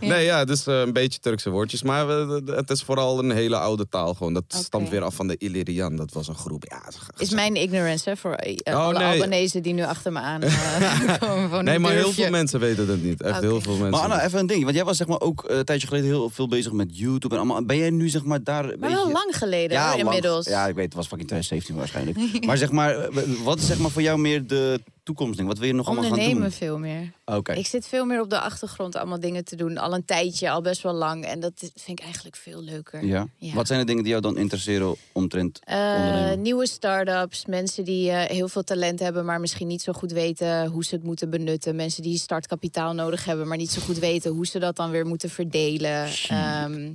Nee, ja, dus een beetje Turkse woordjes. Maar we- het is vooral een hele oude taal gewoon. Dat stamt weer af van de Illyrian. Dat was een groep. Ja, het is- Is mijn ignorance, hè, voor eh, Oh, alle nee. Albanezen die nu achter me aan eh, komen. Van Nee, maar heel veel mensen weten dat niet. Echt heel veel mensen. Maar Anna, even een ding. Want jij was zeg maar ook een tijdje geleden heel veel bezig met YouTube en allemaal. Ben jij nu zeg maar daar een Maar beetje... wel lang geleden, Ja, hoor, lang. inmiddels. Ja, ik weet, het was fucking 2017 waarschijnlijk. maar zeg maar, wat is zeg maar voor jou meer de toekomstding? Wat wil je nog allemaal gaan Ondernemen doen? veel meer. Oké. Ik zit veel meer op de achtergrond allemaal dingen te doen. Al een tijdje, al best wel lang. En dat vind ik eigenlijk veel leuker. Ja. Ja. Wat zijn de dingen die jou dan interesseren omtrent ondernemen? nieuwe start-ups, mensen die eh, heel veel talent hebben, maar misschien niet zo goed weten hoe ze het moeten benutten. Mensen die startkapitaal nodig hebben, maar niet zo goed weten hoe ze dat dan weer moeten verdelen. Ehm,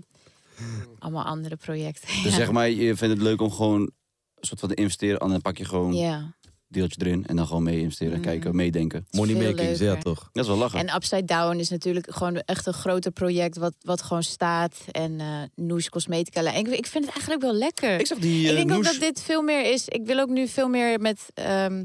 allemaal andere projecten. Dus ja. zeg maar, je vindt het leuk om gewoon een soort van te investeren en dan pak je gewoon Ja. Deeltje erin en dan gewoon mee investeren, kijken, meedenken. Money veel makings, ja toch? Dat is wel lachen. En Upside Down is natuurlijk gewoon echt een groter project wat, wat gewoon staat. En eh Noes Cosmetica. lijn. Ik, ik vind het eigenlijk wel lekker. Ik zag die ik eh, denk ook dat dit veel meer is. Ik wil ook nu veel meer met ehm,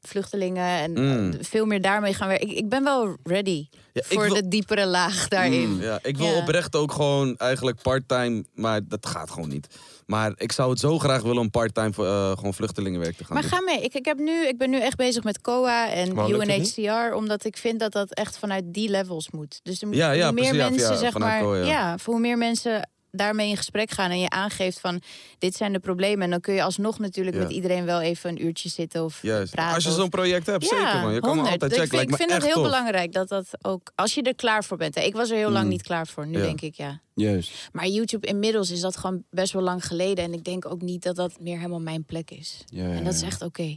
vluchtelingen en Mm. eh, veel meer daarmee gaan werken. Ik, ik ben wel ready Ja, voor wil- de diepere laag daarin. Ja, ik wil Ja. oprecht ook gewoon eigenlijk part-time, maar dat gaat gewoon niet. Maar ik zou het zo graag willen om part-time voor, eh, gewoon vluchtelingenwerk te gaan Maar doen. ga mee. Ik, ik, heb nu, ik ben nu echt bezig met COA en Maar UNHCR, omdat ik vind dat dat echt vanuit die levels moet. Dus er, moet- Ja, hoe meer precies, mensen, zeg maar, COA, ja. ja, voor hoe meer mensen daarmee in gesprek gaan en je aangeeft van dit zijn de problemen. En dan kun je alsnog natuurlijk Ja. met iedereen wel even een uurtje zitten of Juist. praten. Als je zo'n project hebt, Ja, zeker man. Je kan me 100. altijd Ik checken. vind, ik vind het heel tof. belangrijk dat dat ook, als je er klaar voor bent. hè. Ik was er heel lang Mm. niet klaar voor. Nu Ja. denk ik ja. Juist. Maar YouTube inmiddels is dat gewoon best wel lang geleden. En ik denk ook niet dat dat meer helemaal mijn plek is. Ja, ja, En dat is ja. echt oké.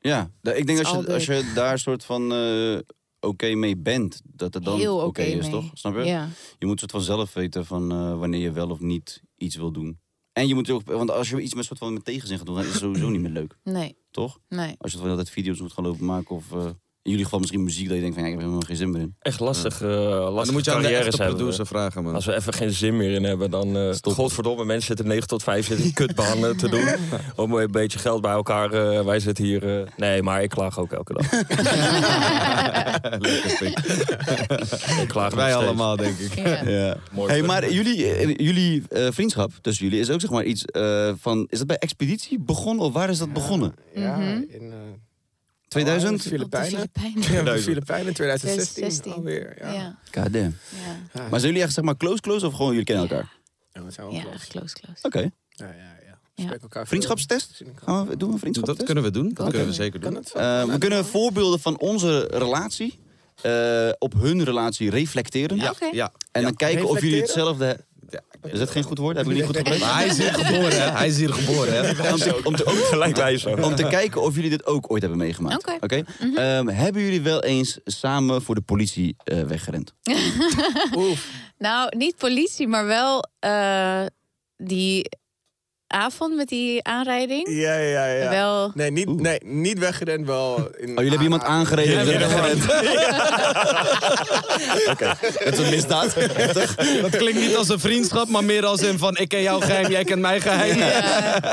Ja, da- ik denk als je, als je daar soort van eh, oké mee bent, dat het dan oké is, mee. toch? Snap je? Ja. Je moet soort van zelf weten van eh, wanneer je wel of niet iets wil doen. En je moet ook, want als je iets met soort van met tegenzin gaat doen, dan is het sowieso niet meer leuk, Nee, toch? nee. Als je het wel altijd video's moet gaan lopen maken of eh, in jullie geval misschien muziek dat je denkt van ja, ik heb er helemaal geen zin meer in. Echt lastig, eh dan moet je aan de carrières echte hebben. producer vragen, man. Als we even geen zin meer in hebben, dan... eh godverdomme, mensen zitten 9 tot 5 zitten kutbanen te doen. Om een beetje geld bij elkaar. eh, wij zitten hier... eh, nee, maar ik klaag ook elke dag. Lekker ik klaag Wij allemaal, denk ik. Ja. Ja. Mooi Hey, maar jullie, jullie eh, vriendschap tussen jullie is ook zeg maar iets eh, van, is dat bij Expeditie begonnen of waar is dat begonnen? Ja, Mhm. in... eh, 2000? oh, de Filipijnen. Filipijnen. Ja, de Filipijnen in 2016, 2016. alweer. Ja. Ja. God damn. Ja. Maar zijn jullie echt zeg maar close close of gewoon jullie kennen elkaar? Ja, we zijn wel Ja, close. close, close. Oké. Ja, ja, ja. Vriendschapstest? Gaan we doen we een vriendschapstest? Dat kunnen we doen. Dat kunnen we zeker doen. het zo? Eh, we kunnen voorbeelden van onze relatie eh, op hun relatie reflecteren. Ja, Oké. ja. En dan kijken of jullie hetzelfde... Is dat geen goed woord? Heb ik niet goed? Maar hij is hier geboren, hè? Hij is hier geboren, hè? Om te, om, te, ook, Gelijk wijzen. om te kijken of jullie dit ook ooit hebben meegemaakt. Oké. Mhm. Ehm, hebben jullie wel eens samen voor de politie eh, weggerend? Nou, niet politie, maar wel eh, die avond met die aanrijding. Ja, ja, ja. Wel. Nee, niet, nee, niet weggerend, wel... In Oh, jullie hebben iemand aangereden en Ja, weggerend? Dat is een misdaad. Dat klinkt niet als een vriendschap, maar meer als in van... ik ken jouw geheim, jij kent mijn geheim.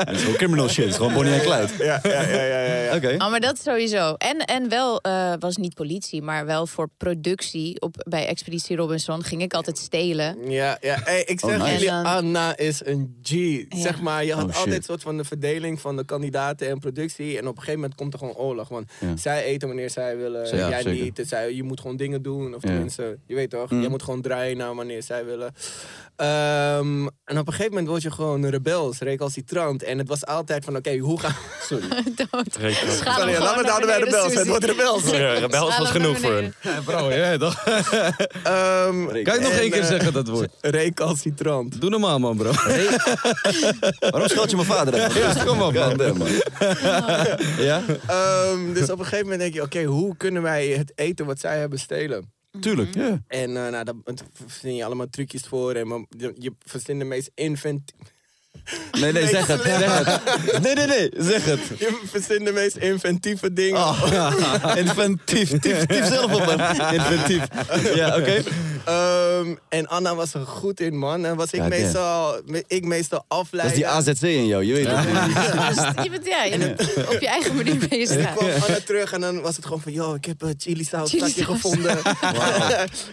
Dat is gewoon criminal shit. Het is gewoon Bonnie en Clyde. Ja, ja, ja, ja, ja. ja. Oké. Oh, maar dat sowieso. En, en wel, eh, was niet politie, maar wel voor productie op, bij Expeditie Robinson ging ik altijd stelen. Ja, ja. Hey, ik Oh, zeg nice. jullie, Anna is een G. Zeg maar, je had Oh, altijd een soort van de verdeling van de kandidaten en productie. En op een gegeven moment komt er gewoon oorlog. Want Ja. zij eten wanneer zij willen, Ja, jij zeker. niet. Zij, je moet gewoon dingen doen. Of Ja. tenminste, je weet toch, Mm. je moet gewoon draaien naar wanneer zij willen. Ehm, en op een gegeven moment word je gewoon rebels, recalcitrant. En het was altijd van, oké, hoe gaan Dood. Rekenen. Schaal hem Sorry, laat me houden bij beneden, rebels. Het wordt rebels. Ja, rebels was genoeg voor beneden. hun. Bro, ja, toch? Ehm, Kan het nog één keer eh, zeggen, dat woord? Recalcitrant. Doe normaal, man, bro. Waarom scheld je mijn vader? Ja, kom op, man. Ja? Ehm, dus op een gegeven moment denk je, oké, hoe kunnen wij het eten wat zij hebben stelen? Tuurlijk, ja. En eh nou, daar verzin je allemaal trucjes voor. En maar je, je verzint de meest invent... Nee, nee, zeg het. Zeg het. Nee, nee, nee, zeg het. Je verzint de meest inventieve dingen. Oh, inventief. Tief, tief zelf op, man. Inventief. Ja, oké. Ehm, en Anna was er goed in, man. En was ik, Ja, meestal, ik meestal Dat is afleiden. die AZC in jou, je weet het. Dus je bent, ja, je- op je eigen manier ben je En ik kwam Anna terug en dan was het gewoon van... Yo, ik heb uh, chili saus Chili zakje saus. gevonden.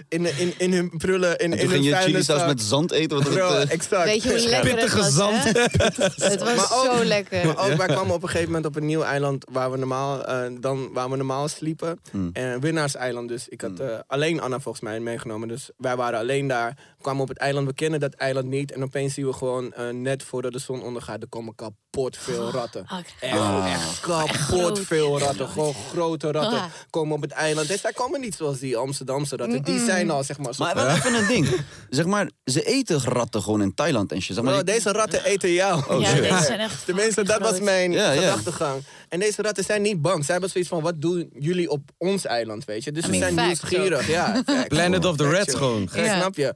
in, in, in hun prullen. In, En in hun ging je chili saus met zand eten. Wat het, Bro, eh, exact. Weet je hoe lekker het Pittige was, zand. Het was Maar ook- zo lekker. Maar ook, wij kwamen op een gegeven moment op een nieuw eiland waar we normaal, eh, dan, waar we normaal sliepen. Hmm. En winnaarseiland dus. Ik had eh, alleen Anna volgens mij meegenomen. Dus wij waren alleen daar. We kwamen op het eiland. We kennen dat eiland niet. En opeens zien we gewoon eh, net voordat de zon ondergaat. Er komen kapot veel ratten. Oh, Echt, echt kapot veel ratten. Gewoon grote ratten komen op het eiland. Dus zij komen niet zoals die Amsterdamse ratten. Die zijn al zeg maar... Maar soort wel even een ding. Zeg maar, ze eten ratten gewoon in Thailand en shit. Zeg maar, Bro, die- deze ratten eten jou. Oh, ja, shit. deze zijn echt Tenminste, dat was mijn Ja, ja. gedachtegang. En deze ratten zijn niet bang. Zij hebben zoiets van, wat doen jullie op ons eiland, weet je? Dus I ze zijn nieuwsgierig. Ja. Planet of the Rats gewoon. Ja, Ja. snap je?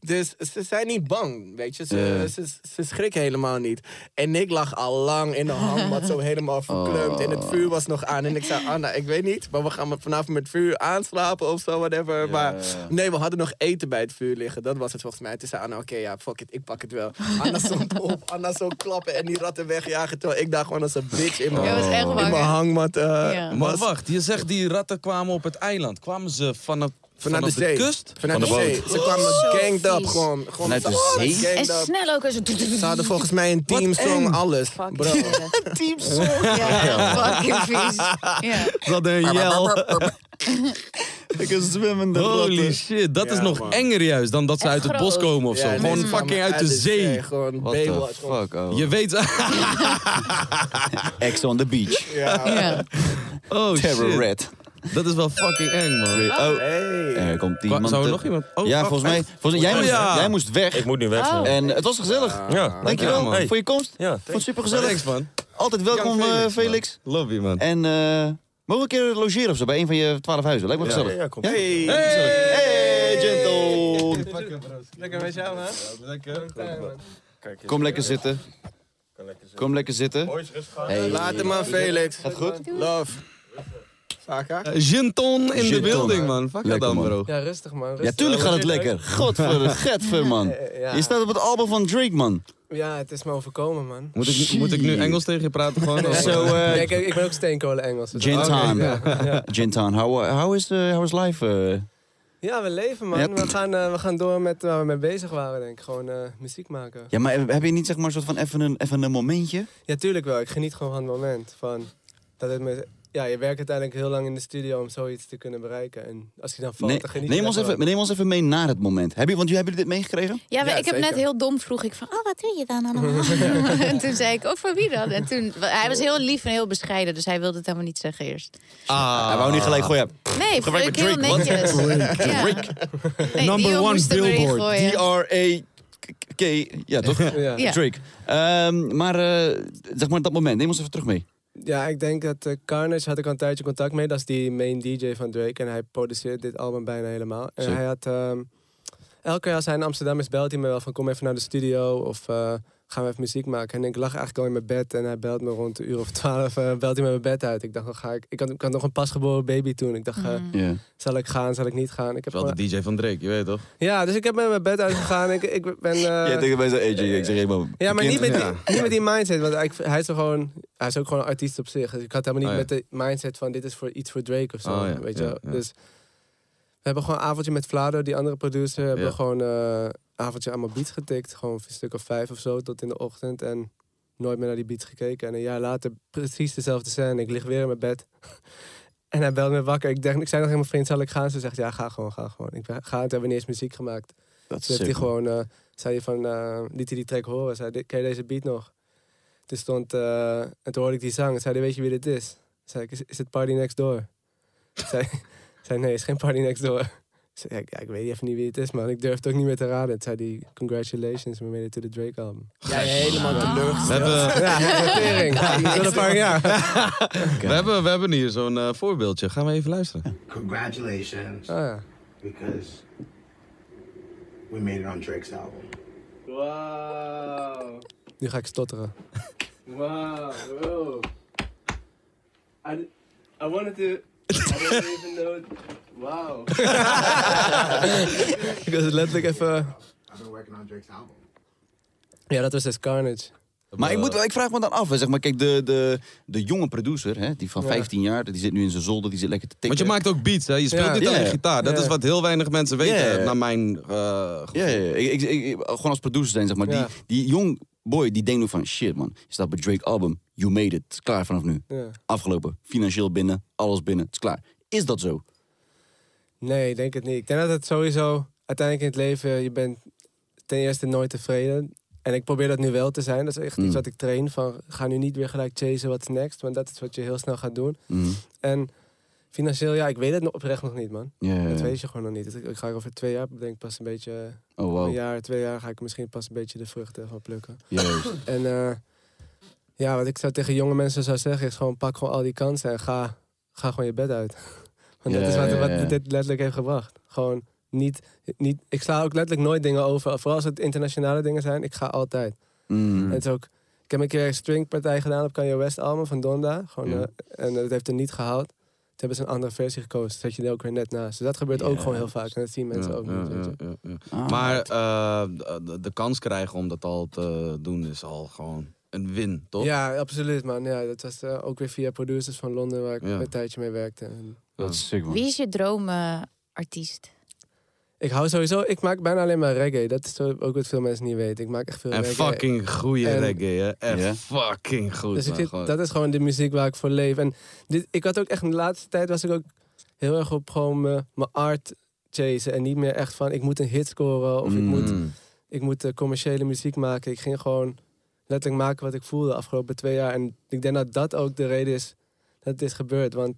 Dus ze zijn niet bang, weet je? Ze, ze, ze schrikken helemaal niet. En ik lag al lang in de hangmat, zo helemaal verkleumd. En het vuur was nog aan. En ik zei, Anna, ik weet niet, maar we gaan vanavond met vuur aanslapen of zo, whatever. maar nee, we hadden nog eten bij het vuur liggen. Dat was het volgens mij. Toen zei Anna, oké, ja, fuck it, ik pak het wel. Anna stond op, Anna zo klappen en die ratten wegjagen. Terwijl ik daar gewoon als een bitch in mijn, in hè? hangmat eh, Ja. Maar wacht, je zegt die ratten kwamen op het eiland. Kwamen ze vanaf, Vanuit vanaf de de, zee. kust? Vanuit Van de, de zee. boot. Ze kwamen ganged up gewoon. gewoon Vanuit de zo- zee? En snel ook. Ze hadden volgens mij een teamsong, alles. Fuck Bro. Teamsong. Ja, fucking vies. Ze hadden een jel. Ik een zwemmende Holy shit, dat is nog man. enger juist dan dat ze Echt uit het bos komen of zo. Ja, Gewoon fucking uit de zee. Gewoon What the Baywatch. fuck, oh. Je weet... Ex on the beach. Ja. Ja. Oh Terror shit. Red. Dat is wel fucking eng, man. Oh, Hey. er komt iemand. Zou er eh, nog iemand? Oh, ja, oh, volgens mij. Volgens jij, Oh, moest, ja. jij moest weg. Ik moet nu weg. Oh. En het was gezellig. Ja, Dankjewel man. Hey. voor je komst. Ja, Vond het super Thanks, gezellig. man. Altijd welkom, eh, Felix, man. Felix. Love you, man. En eh, mogen we een keer logeren of zo bij een van je twaalf huizen? Lijkt me gezellig. ja, kom. Hey. Hey, gentle. Lekker met jou, man. Kijk eens. Kom lekker zitten. Kan lekker zitten. Kom lekker zitten. Hem maar, Felix. Gaat goed? Love. Saka? Eh, in de building, man. Fuck dat Lekker, dan, bro. Ja, rustig man. Ja, tuurlijk gaat het lekker. Godver, getver, man. Ja. Je staat op het album van Drake, man. Ja, het is me overkomen, man. Moet ik, moet ik nu Engels tegen je praten gewoon? Of, Zo, Nee, eh, ik, ik ben ook steenkolen Engels. dus- ja. Gentan, how, how, is, uh, how is life? uh? ja, we leven, man. Ja. We, gaan, eh, we gaan door met waar we mee bezig waren, denk ik. Gewoon eh, muziek maken. Ja, maar heb je niet zeg maar een soort van even een, even een momentje? Ja, tuurlijk wel. Ik geniet gewoon van het moment. Van, dat het me, ja, je werkt uiteindelijk heel lang in de studio om zoiets te kunnen bereiken. En als je dan valt, Nee, dan geniet je neem, ons even, neem ons even mee naar het moment. Heb je, want jullie hebben dit meegekregen? Ja, maar Ja, ik heb zeker. net heel dom vroeg ik van, oh, wat doe je dan allemaal? en toen zei ik, oh, voor wie dan? En toen, hij was heel lief en heel bescheiden, dus hij wilde het helemaal niet zeggen eerst. Ah. Hij wou niet gelijk gooien. Nee, vond ik heel netjes. Ja. Nee, Number one billboard. D-R-A a.k.a. Ja, toch? Ja. Ja. Drake. Ehm, maar eh, zeg maar dat moment, neem ons even terug mee. Ja, ik denk dat eh, Carnage had ik al een tijdje contact mee. Dat is die main DJ van Drake. En hij produceert dit album bijna helemaal. En hij had... ehm, elke keer als hij in Amsterdam is, belt hij me wel van... kom even naar de studio of eh, gaan we even muziek maken. En ik lag eigenlijk al in mijn bed. En hij belt me rond een uur of twaalf. eh, belt hij me mijn bed uit. Ik dacht, dan ga ik... Ik had, ik had nog een pasgeboren baby toen. Ik dacht, eh, Mm. Ja. zal ik gaan, zal ik niet gaan? Ik heb Wel gewoon- de DJ van Drake, je weet toch? ja, dus ik heb met mijn bed uitgegaan. ik, ik ben... eh, Jij tegen mij zei, AJ, ik zeg helemaal... ja, maar niet met, die, Ja. niet met die mindset. Want hij, hij, is gewoon, hij is ook gewoon een artiest op zich. Dus ik had helemaal niet Oh, ja. met de mindset van dit is voor iets voor Drake of zo. Oh, ja, weet je ja, wel. ja. Dus we hebben gewoon een avondje met Vlado, die andere producer. Hebben Ja. we gewoon avondje allemaal beats getikt. Gewoon een stuk of vijf of zo tot in de ochtend. En nooit meer naar die beats gekeken. En een jaar later precies dezelfde scène. Ik lig weer in mijn bed. En hij belt me wakker. Ik, denk, ik zei nog tegen mijn vriend, zal ik gaan? Ze zegt, ja, ga gewoon, ga gewoon. Ik ben- ga, toen hebben we niet eens muziek gemaakt. Dat heeft hij gewoon, eh, zei hij van, eh, liet hij die track horen. Zei, "Dit- ken je deze beat nog? Toen stond, eh, en toen hoorde ik die zang. Zei hij, weet je wie dit is? Zei ik, is, is het Party Next Door? zei, zei, nee, het is geen Party Next Door. Ik zei, ja, ik- ja, ik weet even niet wie het is, man. Ik durf het ook niet meer te raden. Toen zei hij, congratulations, we made it to the Drake album. Jij helemaal We teleurgesteld. hebben, Ja, notering. Ja, een paar jaar. we hebben, we hebben hier zo'n eh, voorbeeldje. Gaan we even luisteren. Congratulations, Ah, ja. because we made it on Drake's album. Wow. Nu ga ik stotteren. Wow, wow. I, I wanted to... I didn't even know... Wow. ik was letterlijk even... I've been working on Drake's album. Ja, dat was dus Carnage. Maar ik, moet, ik vraag me dan af, hè, zeg maar, kijk, de, de, de jonge producer, hè, die van Ja. 15 jaar, die zit nu in zijn zolder, die zit lekker te tikken. Want je maakt ook beats, hè? Je speelt Ja. niet alleen Ja. gitaar. Dat Ja. is wat heel weinig mensen weten, ja. naar mijn eh, Ja, ja, ja. Ik, ik, ik- gewoon als producer zijn, zeg maar. Ja. Die, die jong boy, die denkt nu van, shit man, je staat bij Drake album, you made it, het is klaar vanaf nu. Ja. Afgelopen, financieel binnen, alles binnen, het is klaar. Is dat zo? Nee, ik denk het niet. Ik denk dat het sowieso... Uiteindelijk in het leven, je bent ten eerste nooit tevreden. En ik probeer dat nu wel te zijn. Dat is echt Mm. iets wat ik train. Van, ga nu niet weer gelijk chasen what's next. Want dat is wat je heel snel gaat doen. Mhm. En financieel, ja, ik weet het nog- oprecht nog niet, man. Dat weet je gewoon nog niet. Dus Ik, ik ga over twee jaar, denk ik pas een beetje... Oh, Een wow. jaar, twee jaar ga ik misschien pas een beetje de vruchten van plukken. Juist. En eh, ja, wat ik zou tegen jonge mensen zou zeggen is gewoon pak gewoon al die kansen en ga, ga gewoon je bed uit. Want dat is wat, ja, wat dit letterlijk heeft gebracht. Gewoon niet, niet, ik sla ook letterlijk nooit dingen over. Vooral als het internationale dingen zijn, ik ga altijd. En het is ook, ik heb een keer een stringpartij gedaan op Kanye West album van Donda. Gewoon, Ja. eh, en dat heeft er niet gehaald. Toen hebben ze een andere versie gekozen. Zet je er ook weer net naast. Dus dat gebeurt ook gewoon heel vaak. En dat zien mensen Ja, ook ja, niet. weet ja, je. ja, ja. Ah, Maar eh, de kans krijgen om dat al te doen is al gewoon een win, toch? Ja, absoluut man. Ja, dat was eh, ook weer via producers van Londen waar ik Ja. een tijdje mee werkte. En Dat is sick, man. Wie is je droomartiest? ik hou sowieso, ik maak bijna alleen maar reggae. Dat is ook wat veel mensen niet weten. Ik maak echt veel En reggae. fucking goede En- reggae, hè? Echt Ja. fucking goed, Dus ik zit, dat is gewoon de muziek waar ik voor leef. En dit, ik had ook echt in de laatste tijd was ik ook heel erg op gewoon mijn mijn art chasen. En niet meer echt van ik moet een hit scoren of ik moet, Mm. ik moet eh, commerciële muziek maken. Ik ging gewoon letterlijk maken wat ik voelde de afgelopen twee jaar. En ik denk dat dat ook de reden is dat het is gebeurd. Want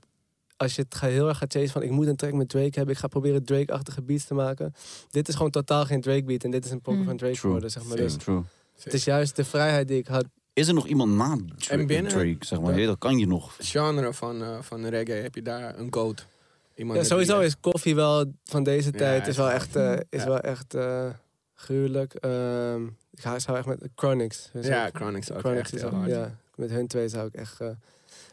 als je het ga- heel erg gaat chasen van ik moet een track met Drake hebben. Ik ga proberen Drake-achtige beats te maken. Dit is gewoon totaal geen Drake beat. En dit is een pokken Mm. van Drake True. geworden, zeg maar. Dus True. het is juist de vrijheid die ik had. Is er nog iemand na Drake, En binnen- Drake zeg maar? Ja, dat kan je nog. Genre van, eh, van reggae, heb je daar een goat? Iemand Ja, sowieso wie- is koffie wel van deze Ja, tijd is is wel echt, eh, is Ja. wel echt eh, gruwelijk. Ehm, ik ga- zou echt met Chronix. dus Ja, ook- Chronix ook Chronix echt is heel ook- hard. ja, met hun twee zou ik echt. eh,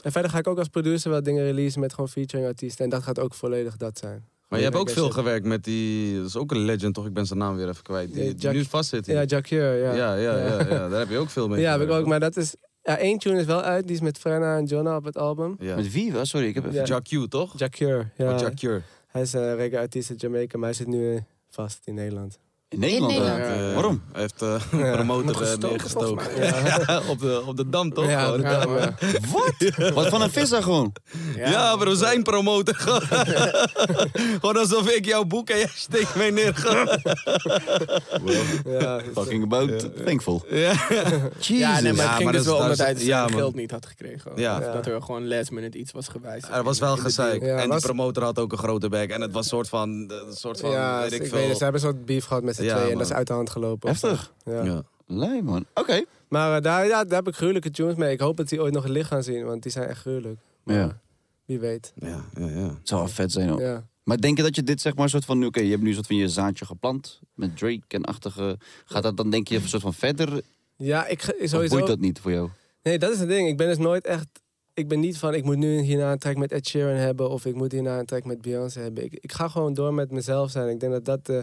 en verder ga ik ook als producer wel dingen releasen met gewoon featuring artiesten. En dat gaat ook volledig dat zijn. Maar je hebt ook veel shit. gewerkt met die... Dat is ook een legend, toch? Ik ben zijn naam weer even kwijt. Die, Ja, die Jack- nu vastzit hier. Ja, Jacquier, ja. ja, ja, ja, ja. Daar heb je ook veel mee Ja, heb ik ook. Maar dat is. Ja, één tune is wel uit. Die is met Frenna en Jonna op het album. Ja. Met wie? was? Sorry, ik heb even... Ja. Jack Q, toch? Jacquier, ja. Oh. Hij is een reggae-artiest uit Jamaica, maar hij zit nu vast in Nederland. In Nederland? In? Nederland. Eh, Waarom? Hij heeft eh, Ja. een promotor Moet eh, gestoken, neergestoken. Ja, op, de, op de Dam, toch? Ja, maar- Wat? Wat van een visser gewoon? Ja, bro, zijn promotor. Gewoon alsof ik jouw boek en jij steekt mij neer. ja, dus- Fucking about thankful. ja. Ja, nee, maar Ja, het ging maar dus dat wel omdat dat hij zijn geld niet had gekregen. Ja. Of Dat er gewoon last minute iets was gewijzigd. Er was wel gezeik. En die promotor had ook een grote bek. En het was soort van... Een soort van ja, weet dus ik ik veel. Ze hebben soort beef gehad met z'n Ja, tweeën en dat is uit de hand gelopen. Heftig. Ja. Ja. Man. Oké. Maar eh, daar, ja, daar heb ik gruwelijke tunes mee. Ik hoop dat die ooit nog het licht gaan zien, want die zijn echt gruwelijk. Maar Ja. wie weet. Ja, ja, ja. Het zou wel vet zijn ook. Ja. Maar denk je dat je dit zeg maar een soort van... Oké, je hebt nu een soort van je zaadje geplant met Drake en achtige... Gaat dat dan denk je een soort van verder? Ja, ik ge- Of sowieso. boeit dat niet voor jou? Nee, dat is het ding. Ik ben dus nooit echt. Ik ben niet van, ik moet nu hierna een track met Ed Sheeran hebben of ik moet hierna een track met Beyoncé hebben. Ik, ik ga gewoon door met mezelf zijn. Ik denk dat dat eh,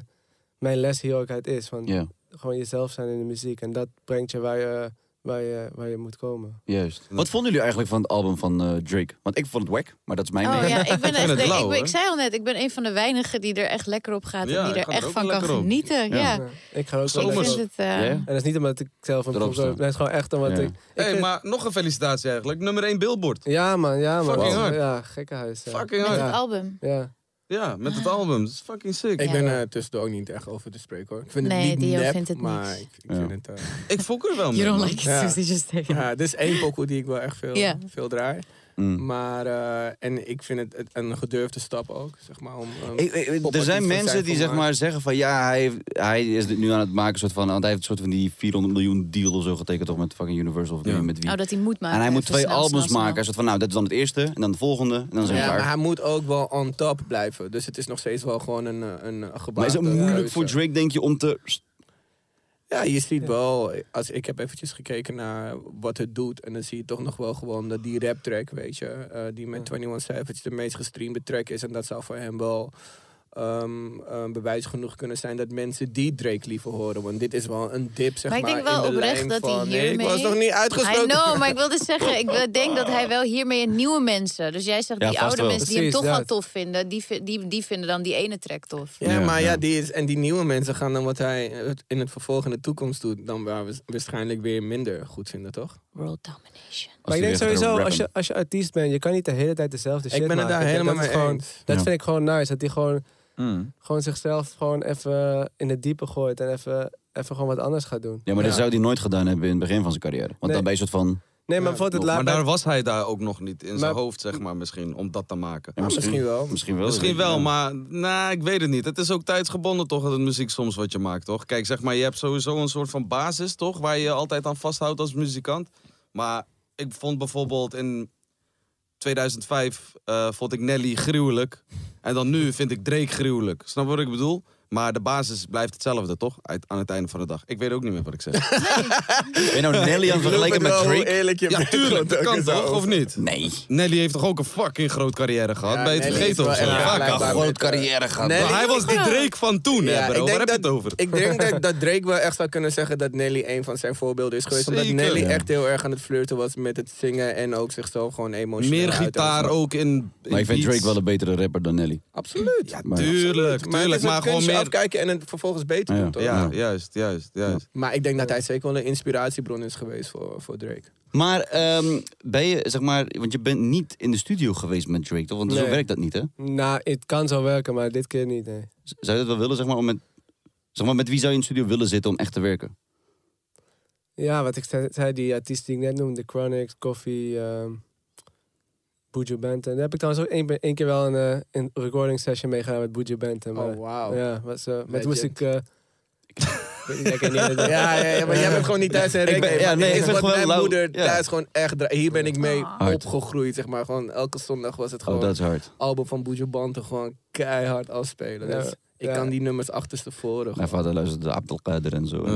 mijn les hier ook uit is. Van Ja, Gewoon jezelf zijn in de muziek. En dat brengt je waar je, waar je, waar je moet komen. juist. Wat vonden jullie eigenlijk van het album van eh, Drake? Want ik vond het wack, maar dat is mijn Oh mening. ja, ik ben echt. ik, ben- ik zei al net, ik ben een van de weinigen die er echt lekker op gaat Ja, en die er er echt van kan genieten. Ja. Ja. Ja, Ik ga ook Zomers. het. eh, Ja? En dat is niet omdat ik zelf een proef heb. het is gewoon echt omdat Ja. ik... ik Hey, vind- maar nog een felicitatie eigenlijk. Nummer 1 Billboard. Ja man, ja man. Fucking Wow. hard. Ja, gekkenhuis. Ja. Fucking met hard. het album. Ja. Ja, met het album. Dat is fucking sick. Ik Ja. ben er tussendoor ook niet echt over te spreken hoor. Ik vind Nee, het niet Dio nep, vindt het maar niks. ik, ik Ja. vind het... eh, Ik fok er wel mee. You don't like it, Ja. Susie, just take it. ja, dit is één pokoe die ik wel echt veel, veel draai. Mm. Maar, eh, en ik vind het een gedurfde stap ook, zeg maar. Om, um, Ik- ik- er zijn mensen die zeg maar zeggen van ja, hij, heeft- hij is nu aan het maken, soort van, want hij heeft een soort van die 400 miljoen deal of zo getekend toch met fucking Universal of Ja. met wie. Oh, dat hij moet maken. en hij moet twee snel, albums snel, snel. maken. Hij soort van nou, dat is dan het eerste en dan de volgende en dan zijn we Ja, maar hij moet ook wel on top blijven. Dus het is nog steeds wel gewoon een, eh, een, een gebaar. Maar is het moeilijk voor Drake denk je om te Ja, je ziet wel, als, ik heb eventjes gekeken naar wat het doet. En dan zie je toch nog wel gewoon dat die rap track, weet je, eh, die met 21 Savage de meest gestreamde track is. En dat zou voor hem wel ehm, ehm, bewijs genoeg kunnen zijn dat mensen die Drake liever horen. Want dit is wel een dip, zeg Maar maar, ik denk wel in de oprecht dat hij van... Nee, ik hiermee... was nog niet I uitgesproken. know, maar ik wilde zeggen, ik denk dat hij wel hiermee nieuwe mensen... Dus jij zegt Ja, die oude wel. mensen die hem toch wel dat. tof vinden... Die, die, die vinden dan die ene track tof. Ja, Ja, maar ja, ja. die is, en die nieuwe mensen gaan dan wat hij in het vervolg in de toekomst doet, dan wa- waarschijnlijk weer minder goed vinden, toch? World domination. Maar ik denk sowieso, als je, als je artiest bent, je kan niet de hele tijd dezelfde shit Ik ben het daar helemaal dat mee eens. Dat vind ik gewoon nice, dat hij gewoon, Mm. gewoon zichzelf gewoon even in het diepe gooit en even, even gewoon wat anders gaat doen. Ja, maar dat Ja. zou hij nooit gedaan hebben in het begin van zijn carrière. Want Nee. dan ben je een soort van... Nee, maar het Maar daar was hij daar ook nog niet in zijn Maar- hoofd, zeg maar, misschien, om dat te maken. Ja, misschien wel. Misschien wel. Misschien wel, Ja. maar nou, ik weet het niet. Het is ook tijdsgebonden toch, het muziek soms wat je maakt, toch? Kijk, zeg maar, je hebt sowieso een soort van basis, toch? Waar je je altijd aan vasthoudt als muzikant. Maar ik vond bijvoorbeeld in 2005 eh, vond ik Nelly gruwelijk. En dan nu vind ik Drake gruwelijk. Snap wat ik bedoel? Maar de basis blijft hetzelfde, toch? Uit, aan het einde van de dag. Ik weet ook niet meer wat ik zeg. Ben je nou Nelly aan het vergelijken met Drake? Eerlijk, je ja, tuurlijk. Dat kan toch, of niet? Nee. Nelly heeft toch ook een fucking groot carrière gehad? Ja, ben je het Nelly vergeten of zo? Ja, gewoon groot carrière gehad. Nelly- Maar hij was de Drake van toen, Ja, hè, ik bro. Waar heb je het over? Ik denk dat, dat Drake wel echt zou kunnen zeggen dat Nelly een van zijn voorbeelden is geweest. Omdat. Nelly Ja. echt heel erg aan het flirten was met het zingen en ook zichzelf gewoon emotioneel Meer gitaar ook in, in Maar ik vind. Drake wel een betere rapper dan Nelly. Absoluut. Ja, tuurlijk, tuurlijk. een Maar gewoon kunstje meer... afkijken en het vervolgens beter Ja. doen, toch? Ja, juist, juist, juist. Maar ik denk dat hij zeker wel een inspiratiebron is geweest voor, voor Drake. Maar ehm, ben je, zeg maar, want je bent niet in de studio geweest met Drake, toch? Want zo Nee. werkt dat niet, hè? Nou, het kan zo werken, maar dit keer niet, nee. Zou je dat wel willen, zeg maar, om met, zeg maar, met wie zou je in de studio willen zitten om echt te werken? Ja, wat ik zei, zei, die artiesten die ik net noemde, Chronics, Coffee, ehm Buju Banton. Daar heb ik trouwens ook één, één keer wel een, eh, een recording session mee gedaan met Buju Banton. Maar, Oh, wauw. Ja, was, eh, met moest ik... eh, weet niet, ik ken niet- Ja, ja, ja, maar jij bent gewoon niet thuis in Ik ben- ja, nee, ik vind wat gewoon mijn moeder ja. thuis gewoon echt... Hier ben ik mee Hard. opgegroeid, zeg maar. Gewoon elke zondag was het Oh, gewoon... dat is hard. album van Buju Banton gewoon keihard afspelen. Ja. Dus ik Ja. kan die nummers achterstevoren. Mijn vader luisterde Abdelkader en zo.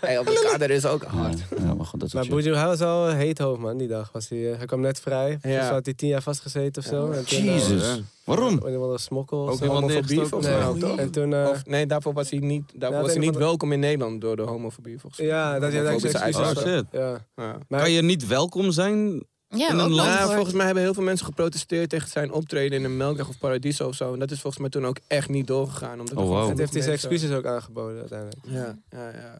Hey, op de kader is ook hard. Ja, ja, maar goed, dat is Maar hij was al een heet hoofd, man, die dag. Was hij, eh, hij kwam net vrij. Ja. Dus had hij tien jaar vastgezeten of zo. Eh, Jezus. Waarom? Een of smokkel. of Ook Homofobie, volgens mij. En toen... eh, nee, daarvoor was hij niet, daarvoor Ja, was hij niet welkom in Nederland door de homofobie, volgens mij. ja, dat hij Homofobische uiteindelijk zijn. Ja. Ja. Maar- Kan je niet welkom zijn? Ja, Nou, volgens mij hebben heel veel mensen geprotesteerd tegen zijn optreden in een Melkweg of Paradiso of zo. En dat is volgens mij toen ook echt niet doorgegaan. Omdat Oh, wauw. Het heeft hij zijn excuses ook aangeboden uiteindelijk. Ja, ja, ja.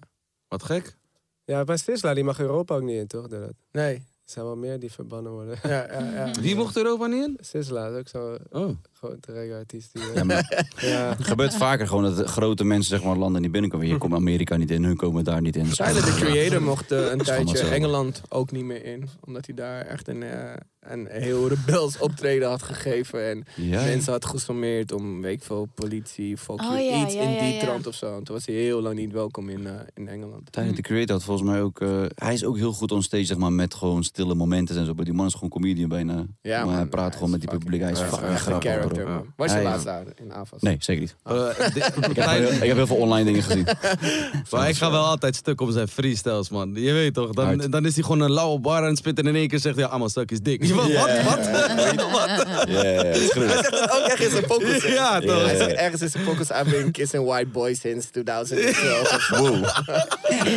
Wat gek. Ja, maar Sisla die mag Europa ook niet in, toch? Dat. Nee. Er zijn wel meer die verbannen worden. Ja, ja, ja. Wie mocht Europa niet in? Sisla is ook zo Oh. Grote reggae-artiest. Die, eh, Ja, maar ja. Het gebeurt vaker gewoon dat grote mensen zeg maar, landen niet binnenkomen. Hier komt Amerika niet in, hun komen daar niet in. Tyler, de creator, mocht eh, een tijdje. Engeland ook niet meer in. Omdat hij daar echt een, eh, een heel rebels optreden had gegeven. En Ja, ja. mensen had gesommeerd om, weet ik veel, politie, fuck Oh you, iets ja, in die ja. trant of zo. En toen was hij heel lang niet welkom in, in Engeland. Tyler, de creator, had volgens mij ook... eh, hij is ook heel goed on stage, zeg maar, met gewoon stille momenten en zo. Maar die man is gewoon comedian bijna. Ja, maar hij praat gewoon met die publiek. Hij is fucking echt een grappig, Was je Hij- laatst daar in AFAS? Nee, zeker niet. Eh, Ik heb, heel, ik heb heel veel online dingen gezien. Maar ik ga wel altijd stuk op zijn freestyles, man. Je weet toch, dan, Hard. dan is hij gewoon een lauwe bar aan het spitten en in één keer zegt hij, ja, suck is dik. Je, wat? Wat? Wat? Ja, ja, ja, het is gruwelijk. Hij zegt het ook echt in zijn focus. hè? Ja, toch? Hij zegt ergens in zijn focus, I've been kissing white boys since 2012. Wow.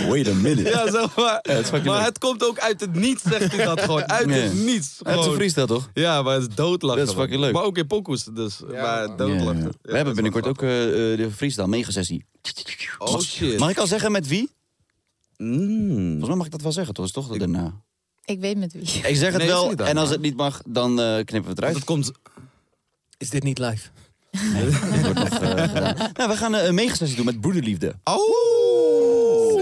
Wait a minute. Ja, zo maar. Ja, maar het komt ook uit het niets, zegt hij dat gewoon. Uit Nee. het niets. Het is een gewoon. freestyle, toch? Ja, maar het is doodlachen. Dat is fucking leuk. Maar ook in dus. Ja, maar doodlachen. Ja, We hebben binnenkort ook eh, eh, de freestyle megasessie. Oh shit. Mag ik al zeggen met wie? Mm. Volgens mij mag ik dat wel zeggen, toch? Is toch daarna? Ik weet met wie. Ik zeg het Nee, wel, en als het niet mag, dan eh, knippen we het eruit. Dat komt. Is dit niet live? Dit wordt nog eh, gedaan. Nou, we gaan eh, een megasessie doen met broederliefde. Oh!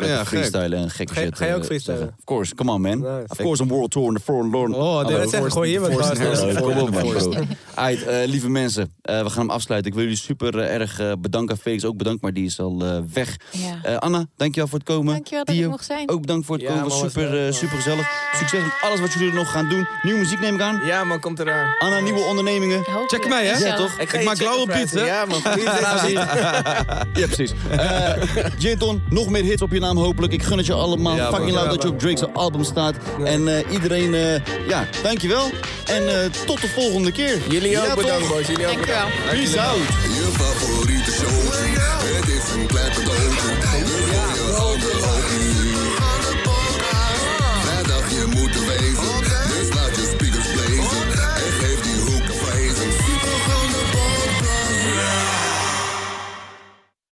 Ja, freestylen en gekke je- shit. ga je ook eh, freestylen? zeggen. Of course, come on man. Nice. Of course, een world tour in the forlorn. Oh, dit dat zeggen, gooi hier wat bars Ja, door. Kom op man, bro. Aight, eh, lieve mensen, eh, we gaan hem afsluiten. Ik wil jullie super erg bedanken. Felix ook bedankt, maar die is al weg. Eh, Anna, dankjewel voor het komen. Dankjewel dat Dio, mocht zijn. Ook bedankt voor het Ja, komen. super, super gezellig. Succes met alles wat jullie er nog gaan doen. Nieuwe muziek neem ik aan. Ja, man, komt eraan. Anna, nieuwe ondernemingen. Check mij, hè? Ja, toch? Ik, je maak chicken lauwe fries pizza. doen. Ja, man. Ja, precies. Eh Jinton, nog meer hits op je naam hopelijk. Ik gun het je allemaal. Ja, Fucking loud Ja, dat je op Drake's album staat. En eh, iedereen, eh, ja, dankjewel. En eh, tot de volgende keer. Jullie ook bedankt, boys. Jullie ook Dankjewel. bedankt. Peace out. Je favoriete show. Het is een klein cadeautje.